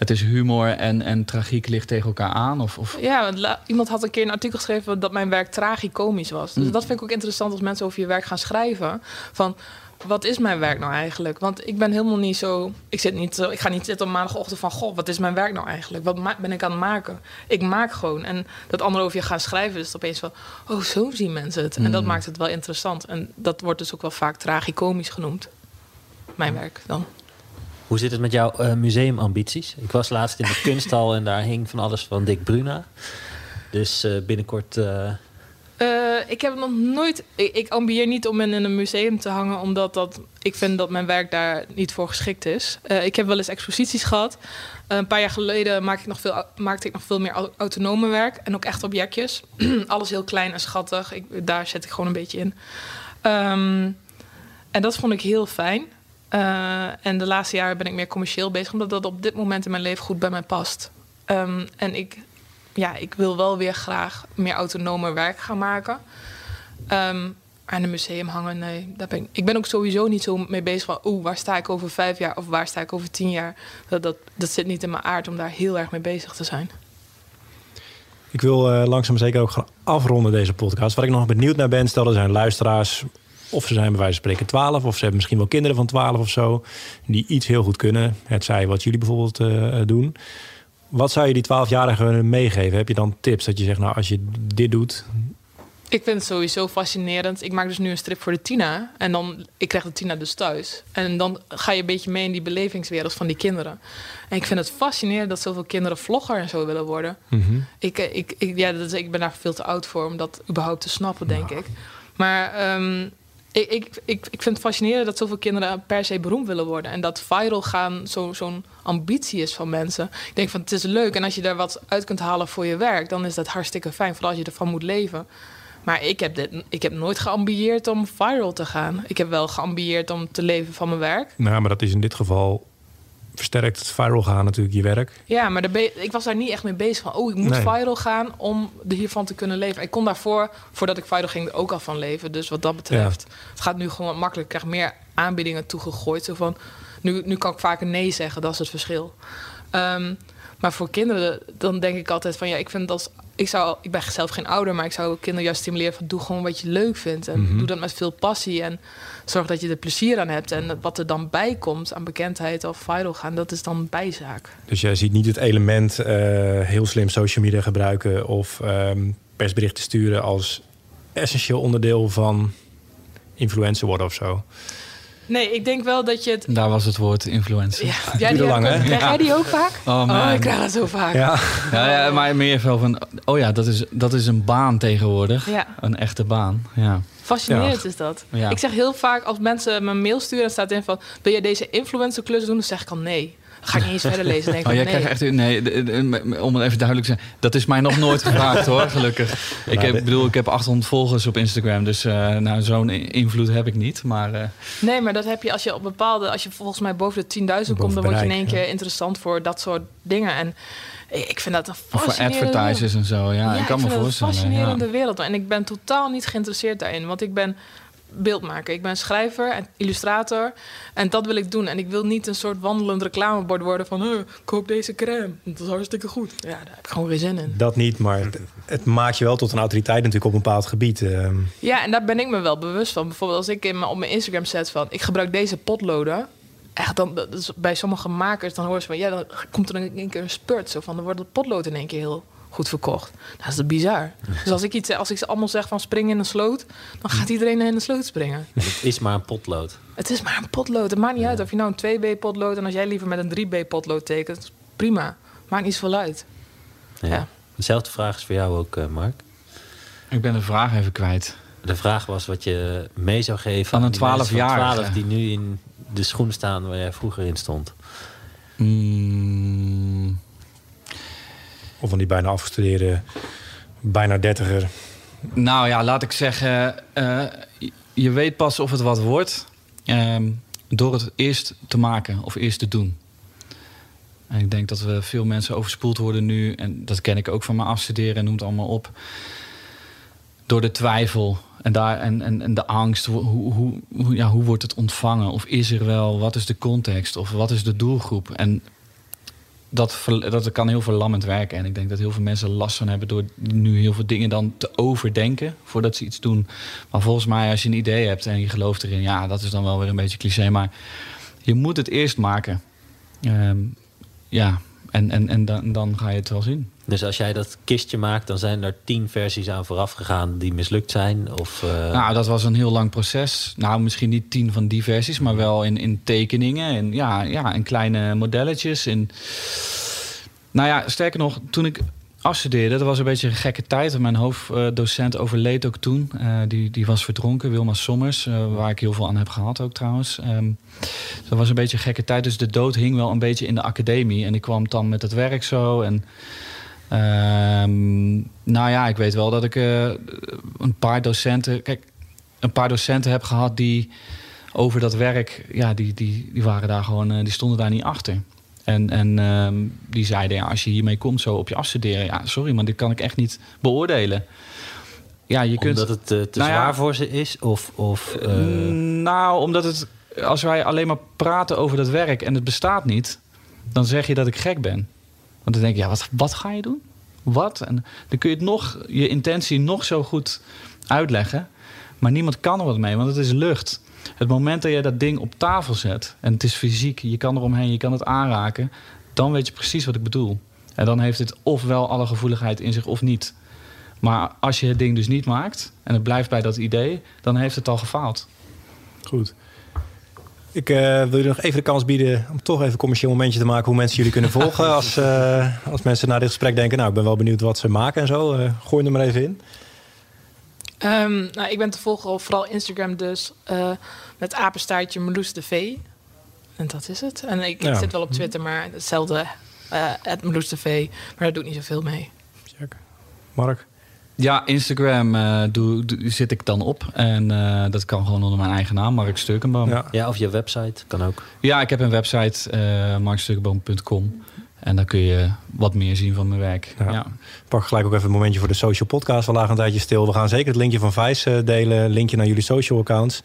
C: Het is humor en, en tragiek ligt tegen elkaar aan. Of, of
B: Ja, iemand had een keer een artikel geschreven dat mijn werk tragicomisch was. Dus dat vind ik ook interessant als mensen over je werk gaan schrijven. Van wat is mijn werk nou eigenlijk? Want ik ben helemaal niet zo. Ik, zit niet, zo- ik ga niet zitten op maandagochtend van: Goh, wat is mijn werk nou eigenlijk? Wat ben ik aan het maken? Ik maak gewoon. En dat anderen over je gaan schrijven, is het opeens van: Oh, zo zien mensen het. En dat maakt het wel interessant. En dat wordt dus ook wel vaak tragicomisch genoemd. Mijn werk dan.
D: Hoe zit het met jouw eh, museumambities? Ik was laatst in de [LAUGHS] kunsthal en daar hing van alles van Dick Bruna. Dus eh, binnenkort eh,
B: ik heb nog nooit. Ik, ik ambieer niet om in een museum te hangen, omdat dat, ik vind dat mijn werk daar niet voor geschikt is. Ik heb wel eens exposities gehad. Eh, een paar jaar geleden maakte ik nog veel, maakte ik nog veel meer au- autonome werk en ook echt objectjes. [CLEARS THROAT] Alles heel klein en schattig. Ik, daar zet ik gewoon een beetje in. Ehm, en dat vond ik heel fijn. Eh, en de laatste jaren ben ik meer commercieel bezig, omdat dat op dit moment in mijn leven goed bij mij past. Ehm, en ik, ja, ik wil wel weer graag meer autonomer werk gaan maken. Ehm aan een museum hangen, nee. Daar ben ik, ik ben ook sowieso niet zo mee bezig van... oeh, waar sta ik over vijf jaar of waar sta ik over tien jaar? Dat, dat, dat zit niet in mijn aard om daar heel erg mee bezig te zijn.
A: Ik wil eh, langzaam zeker ook gaan afronden deze podcast. Waar ik nog benieuwd naar ben, stel er zijn luisteraars... of ze zijn bij wijze van spreken 12... of ze hebben misschien wel kinderen van 12 of zo... die iets heel goed kunnen. Het zij wat jullie bijvoorbeeld eh, doen. Wat zou je die 12-jarigen willen meegeven? Heb je dan tips dat je zegt, nou, als je dit doet...
B: Ik vind het sowieso fascinerend. Ik maak dus nu een strip voor de Tina. En dan, ik krijg de Tina dus thuis. En dan ga je een beetje mee in die belevingswereld van die kinderen. En ik vind het fascinerend dat zoveel kinderen vlogger en zo willen worden. Ik, eh, ik, ik, ja, dat is, ik ben daar veel te oud voor om dat überhaupt te snappen, denk ik. Maar ehm, ik, ik, ik, vind het fascinerend dat zoveel kinderen per se beroemd willen worden. En dat viral gaan zo- zo'n ambitie is van mensen. Ik denk van het is leuk. En als je daar wat uit kunt halen voor je werk, dan is dat hartstikke fijn. Vooral als je ervan moet leven. Maar ik heb, dit, ik heb nooit geambieerd om viral te gaan. Ik heb wel geambieerd om te leven van mijn werk.
A: Nou, maar dat is in dit geval... versterkt het viral gaan natuurlijk je werk.
B: Ja, maar ik was daar niet echt mee bezig van... oh, ik moet
A: Nee.
B: viral gaan om er hiervan te kunnen leven. Ik kon daarvoor, voordat ik viral ging, er ook al van leven. Dus wat dat betreft, het gaat nu gewoon makkelijk. Ik krijg meer aanbiedingen toegegooid. Zo van, nu, nu kan ik vaker nee zeggen, dat is het verschil. Ehm, maar voor kinderen, dan denk ik altijd van... ja, ik vind dat... Ik, zou, ik ben zelf geen ouder, maar ik zou kinderen juist stimuleren van... doe gewoon wat je leuk vindt en
A: Mhm.
B: doe dat met veel passie... en zorg dat je er plezier aan hebt. En wat er dan bij komt aan bekendheid of viral gaan... dat is dan bijzaak.
A: Dus jij ziet niet het element eh, heel slim social media gebruiken of ehm, persberichten sturen als essentieel onderdeel van influencer worden of zo.
B: Nee, ik denk wel dat je het...
C: Daar was het woord influencer.
B: Ja, [LAUGHS] jij die
A: lang, hè?
B: Krijg jij die ook vaak?
C: Oh, man.
B: ik krijg dat zo vaak.
A: Ja,
C: Ja, ja, maar meer veel van, oh ja, dat is, dat is een baan tegenwoordig.
B: Ja.
C: Een echte baan, ja.
B: Fascinerend is dat.
C: Ja.
B: Ik zeg heel vaak als mensen me een mail sturen... en staat in van, wil je deze influencerklus doen? Dan zeg ik al nee. Ga ik niet eens verder lezen. Denk
C: Oh,
B: ik
C: jij
B: nee.
C: krijgt echt... Nee, de- de- om het even duidelijk te zijn. Dat is mij nog nooit gevraagd hoor, gelukkig. [LAUGHS] Ik
A: Maar
C: heb, bedoel, ik heb 800 volgers op Instagram. Dus eh, nou, zo'n invloed heb ik niet. Maar eh,
B: Nee, maar dat heb je als je op bepaalde... Als je volgens mij boven de 10.000 komt... Dan word je in één keer
A: ja.
B: interessant voor dat soort dingen. En ik vind dat een
C: of voor
B: fascinerende...
C: advertisers en zo. Ja, ik kan me voorstellen.
B: een fascinerende
C: ja.
B: wereld. En ik ben totaal niet geïnteresseerd daarin. Want ik ben beeldmaker. Ik ben schrijver en illustrator. En dat wil ik doen. En ik wil niet een soort wandelend reclamebord worden van... "Huh, koop deze crème, dat is hartstikke goed. Ja, daar heb ik gewoon geen zin in.
A: dat niet, maar het, het maakt je wel tot een autoriteit natuurlijk op een bepaald gebied. ehm.
B: Ja, en daar ben ik me wel bewust van. Bijvoorbeeld als ik in mijn, op mijn Instagram zet van... ik gebruik deze potloden. Echt, dan, dat is bij sommige makers dan hoor je van... ja, dan komt er in één keer een spurt. Zo van, dan wordt het potlood in één keer heel goed verkocht. Dat is bizar. Dus als ik, iets, als ik ze allemaal zeg van spring in een sloot... dan gaat iedereen in de sloot springen.
D: Het is maar een potlood.
B: Het is maar een potlood. Het maakt niet uit of je nou een 2B potlood... en als jij liever met een 3B potlood tekent... prima. Maakt niet zoveel uit.
D: Ja.
B: Ja.
D: Dezelfde vraag is voor jou ook, eh, Mark.
C: Ik ben de vraag even kwijt.
D: De vraag was wat je mee zou geven
C: Aan een
D: die mensen van
C: 12-jarige.
D: 12 die nu in de schoen staan waar jij vroeger in stond.
C: Mm,
A: of van die bijna afgestudeerde, bijna dertiger.
C: Nou ja, laat ik zeggen, eh, je weet pas of het wat wordt ehm, door het eerst te maken of eerst te doen. En ik denk dat we veel mensen overspoeld worden nu, en dat ken ik ook van mijn afstuderen en noem het allemaal op, door de twijfel en, daar, en, en, de angst. Hoe, hoe, hoe, ja, hoe wordt het ontvangen? Of is er wel, wat is de context? Of wat is de doelgroep? En dat, dat kan heel verlammend werken. En ik denk dat heel veel mensen last van hebben door nu heel veel dingen dan te overdenken voordat ze iets doen. Maar volgens mij, als je een idee hebt en je gelooft erin, ja, dat is dan wel weer een beetje cliché. Maar je moet het eerst maken. Ehm, ja, en, en, en dan, dan ga je het wel zien.
D: Dus als jij dat kistje maakt, dan zijn er tien versies aan vooraf gegaan die mislukt zijn. Of, eh,
C: Nou, dat was een heel lang proces. Nou, misschien niet tien van die versies, maar wel in, in tekeningen en ja, ja, in kleine modelletjes. In... Nou ja, sterker nog, toen ik afstudeerde, dat was een beetje een gekke tijd. Mijn hoofddocent overleed ook toen. Uh, die, die was verdronken, Wilma Sommers, uh, waar ik heel veel aan heb gehad ook trouwens. Um, dat was een beetje een gekke tijd, dus de dood hing wel een beetje in de academie. En ik kwam dan met het werk zo en... Um, nou ja, ik weet wel dat ik uh, een paar docenten... Kijk, een paar docenten heb gehad die over dat werk... Ja, die, die, die waren daar gewoon... die stonden daar niet achter. En, en um, die zeiden, ja, als je hiermee komt zo op je afstuderen... ja, sorry, maar dit kan ik echt niet beoordelen. Ja, je kunt,
D: omdat het uh, te
C: nou
D: zwaar
C: ja,
D: voor ze is? Of, of, uh...
C: Nou, omdat het... Als wij alleen maar praten over dat werk en het bestaat niet... dan zeg je dat ik gek ben. Want dan denk je, ja, wat, wat ga je doen? Wat? En dan kun je het nog, je intentie nog zo goed uitleggen... maar niemand kan er wat mee, want het is lucht... Het moment dat je dat ding op tafel zet en het is fysiek, je kan eromheen, je kan het aanraken, dan weet je precies wat ik bedoel. En dan heeft het ofwel alle gevoeligheid in zich of niet. Maar als je het ding dus niet maakt en het blijft bij dat idee, dan heeft het al gefaald.
A: Goed. Ik uh, wil je nog even de kans bieden om toch even een commercieel momentje te maken hoe mensen jullie kunnen [LAUGHS] volgen. als, uh, als mensen na dit gesprek denken, nou ik ben wel benieuwd wat ze maken en zo. Uh, gooi er maar even in.
B: Um, nou, ik ben te volgen op vooral Instagram dus uh, met apenstaartje Meloes de V. En dat is het. En ik, ja. ik zit wel op Twitter, maar hetzelfde, het uh, Meloes de V. Maar daar doe ik niet zoveel mee.
A: Check. Mark?
C: Ja, Instagram uh, doe, doe, zit ik dan op. En uh, dat kan gewoon onder mijn eigen naam, Mark Sturkenboom.
D: Ja. ja, of je website kan ook.
C: Ja, ik heb een website, uh, marksturkenboom.com. En dan kun je wat meer zien van mijn werk. Ja. ja.
A: Pak gelijk ook even een momentje voor de social podcast. We lagen een tijdje stil. We gaan zeker het linkje van Vice delen. Linkje naar jullie social accounts.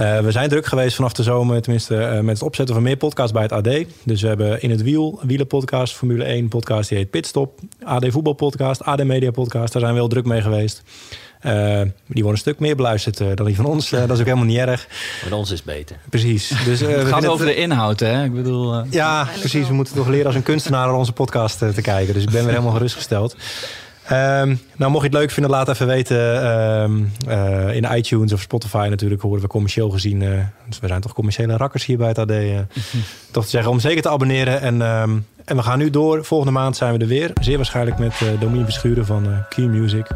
A: Uh, we zijn druk geweest vanaf de zomer, tenminste uh, met het opzetten van meer podcasts bij het AD. Dus we hebben in het wiel, wielenpodcast, Formule 1 podcast, die heet Pitstop. AD Voetbal podcast, AD Media podcast, daar zijn we wel druk mee geweest. Uh, die worden een stuk meer beluisterd uh, dan die van ons. Uh, dat is ook helemaal niet erg.
D: Met ons is beter.
A: Precies. [LAUGHS] Dus,
C: het gaat over het... de inhoud, hè? Ik bedoel...
A: Ja, precies. We moeten toch leren als een kunstenaar naar onze podcast te kijken. Dus ik ben weer helemaal gerustgesteld. Um, nou, mocht je het leuk vinden, laat even weten um, uh, in iTunes of Spotify natuurlijk. Horen we commercieel gezien. Uh, dus we zijn toch commerciële rakkers hier bij het AD. Uh, [LAUGHS] toch te zeggen om zeker te abonneren. En, um, en we gaan nu door. Volgende maand zijn we er weer. Zeer waarschijnlijk met uh, Domien Verschuren van Key Music.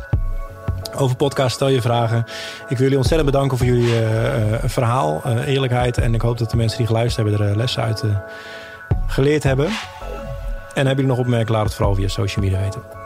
A: Over podcast stel je vragen. Ik wil jullie ontzettend bedanken voor jullie verhaal, eerlijkheid. En ik hoop dat de mensen die geluisterd hebben er lessen uit geleerd hebben. En hebben jullie nog opmerkingen, laat het vooral via social media weten.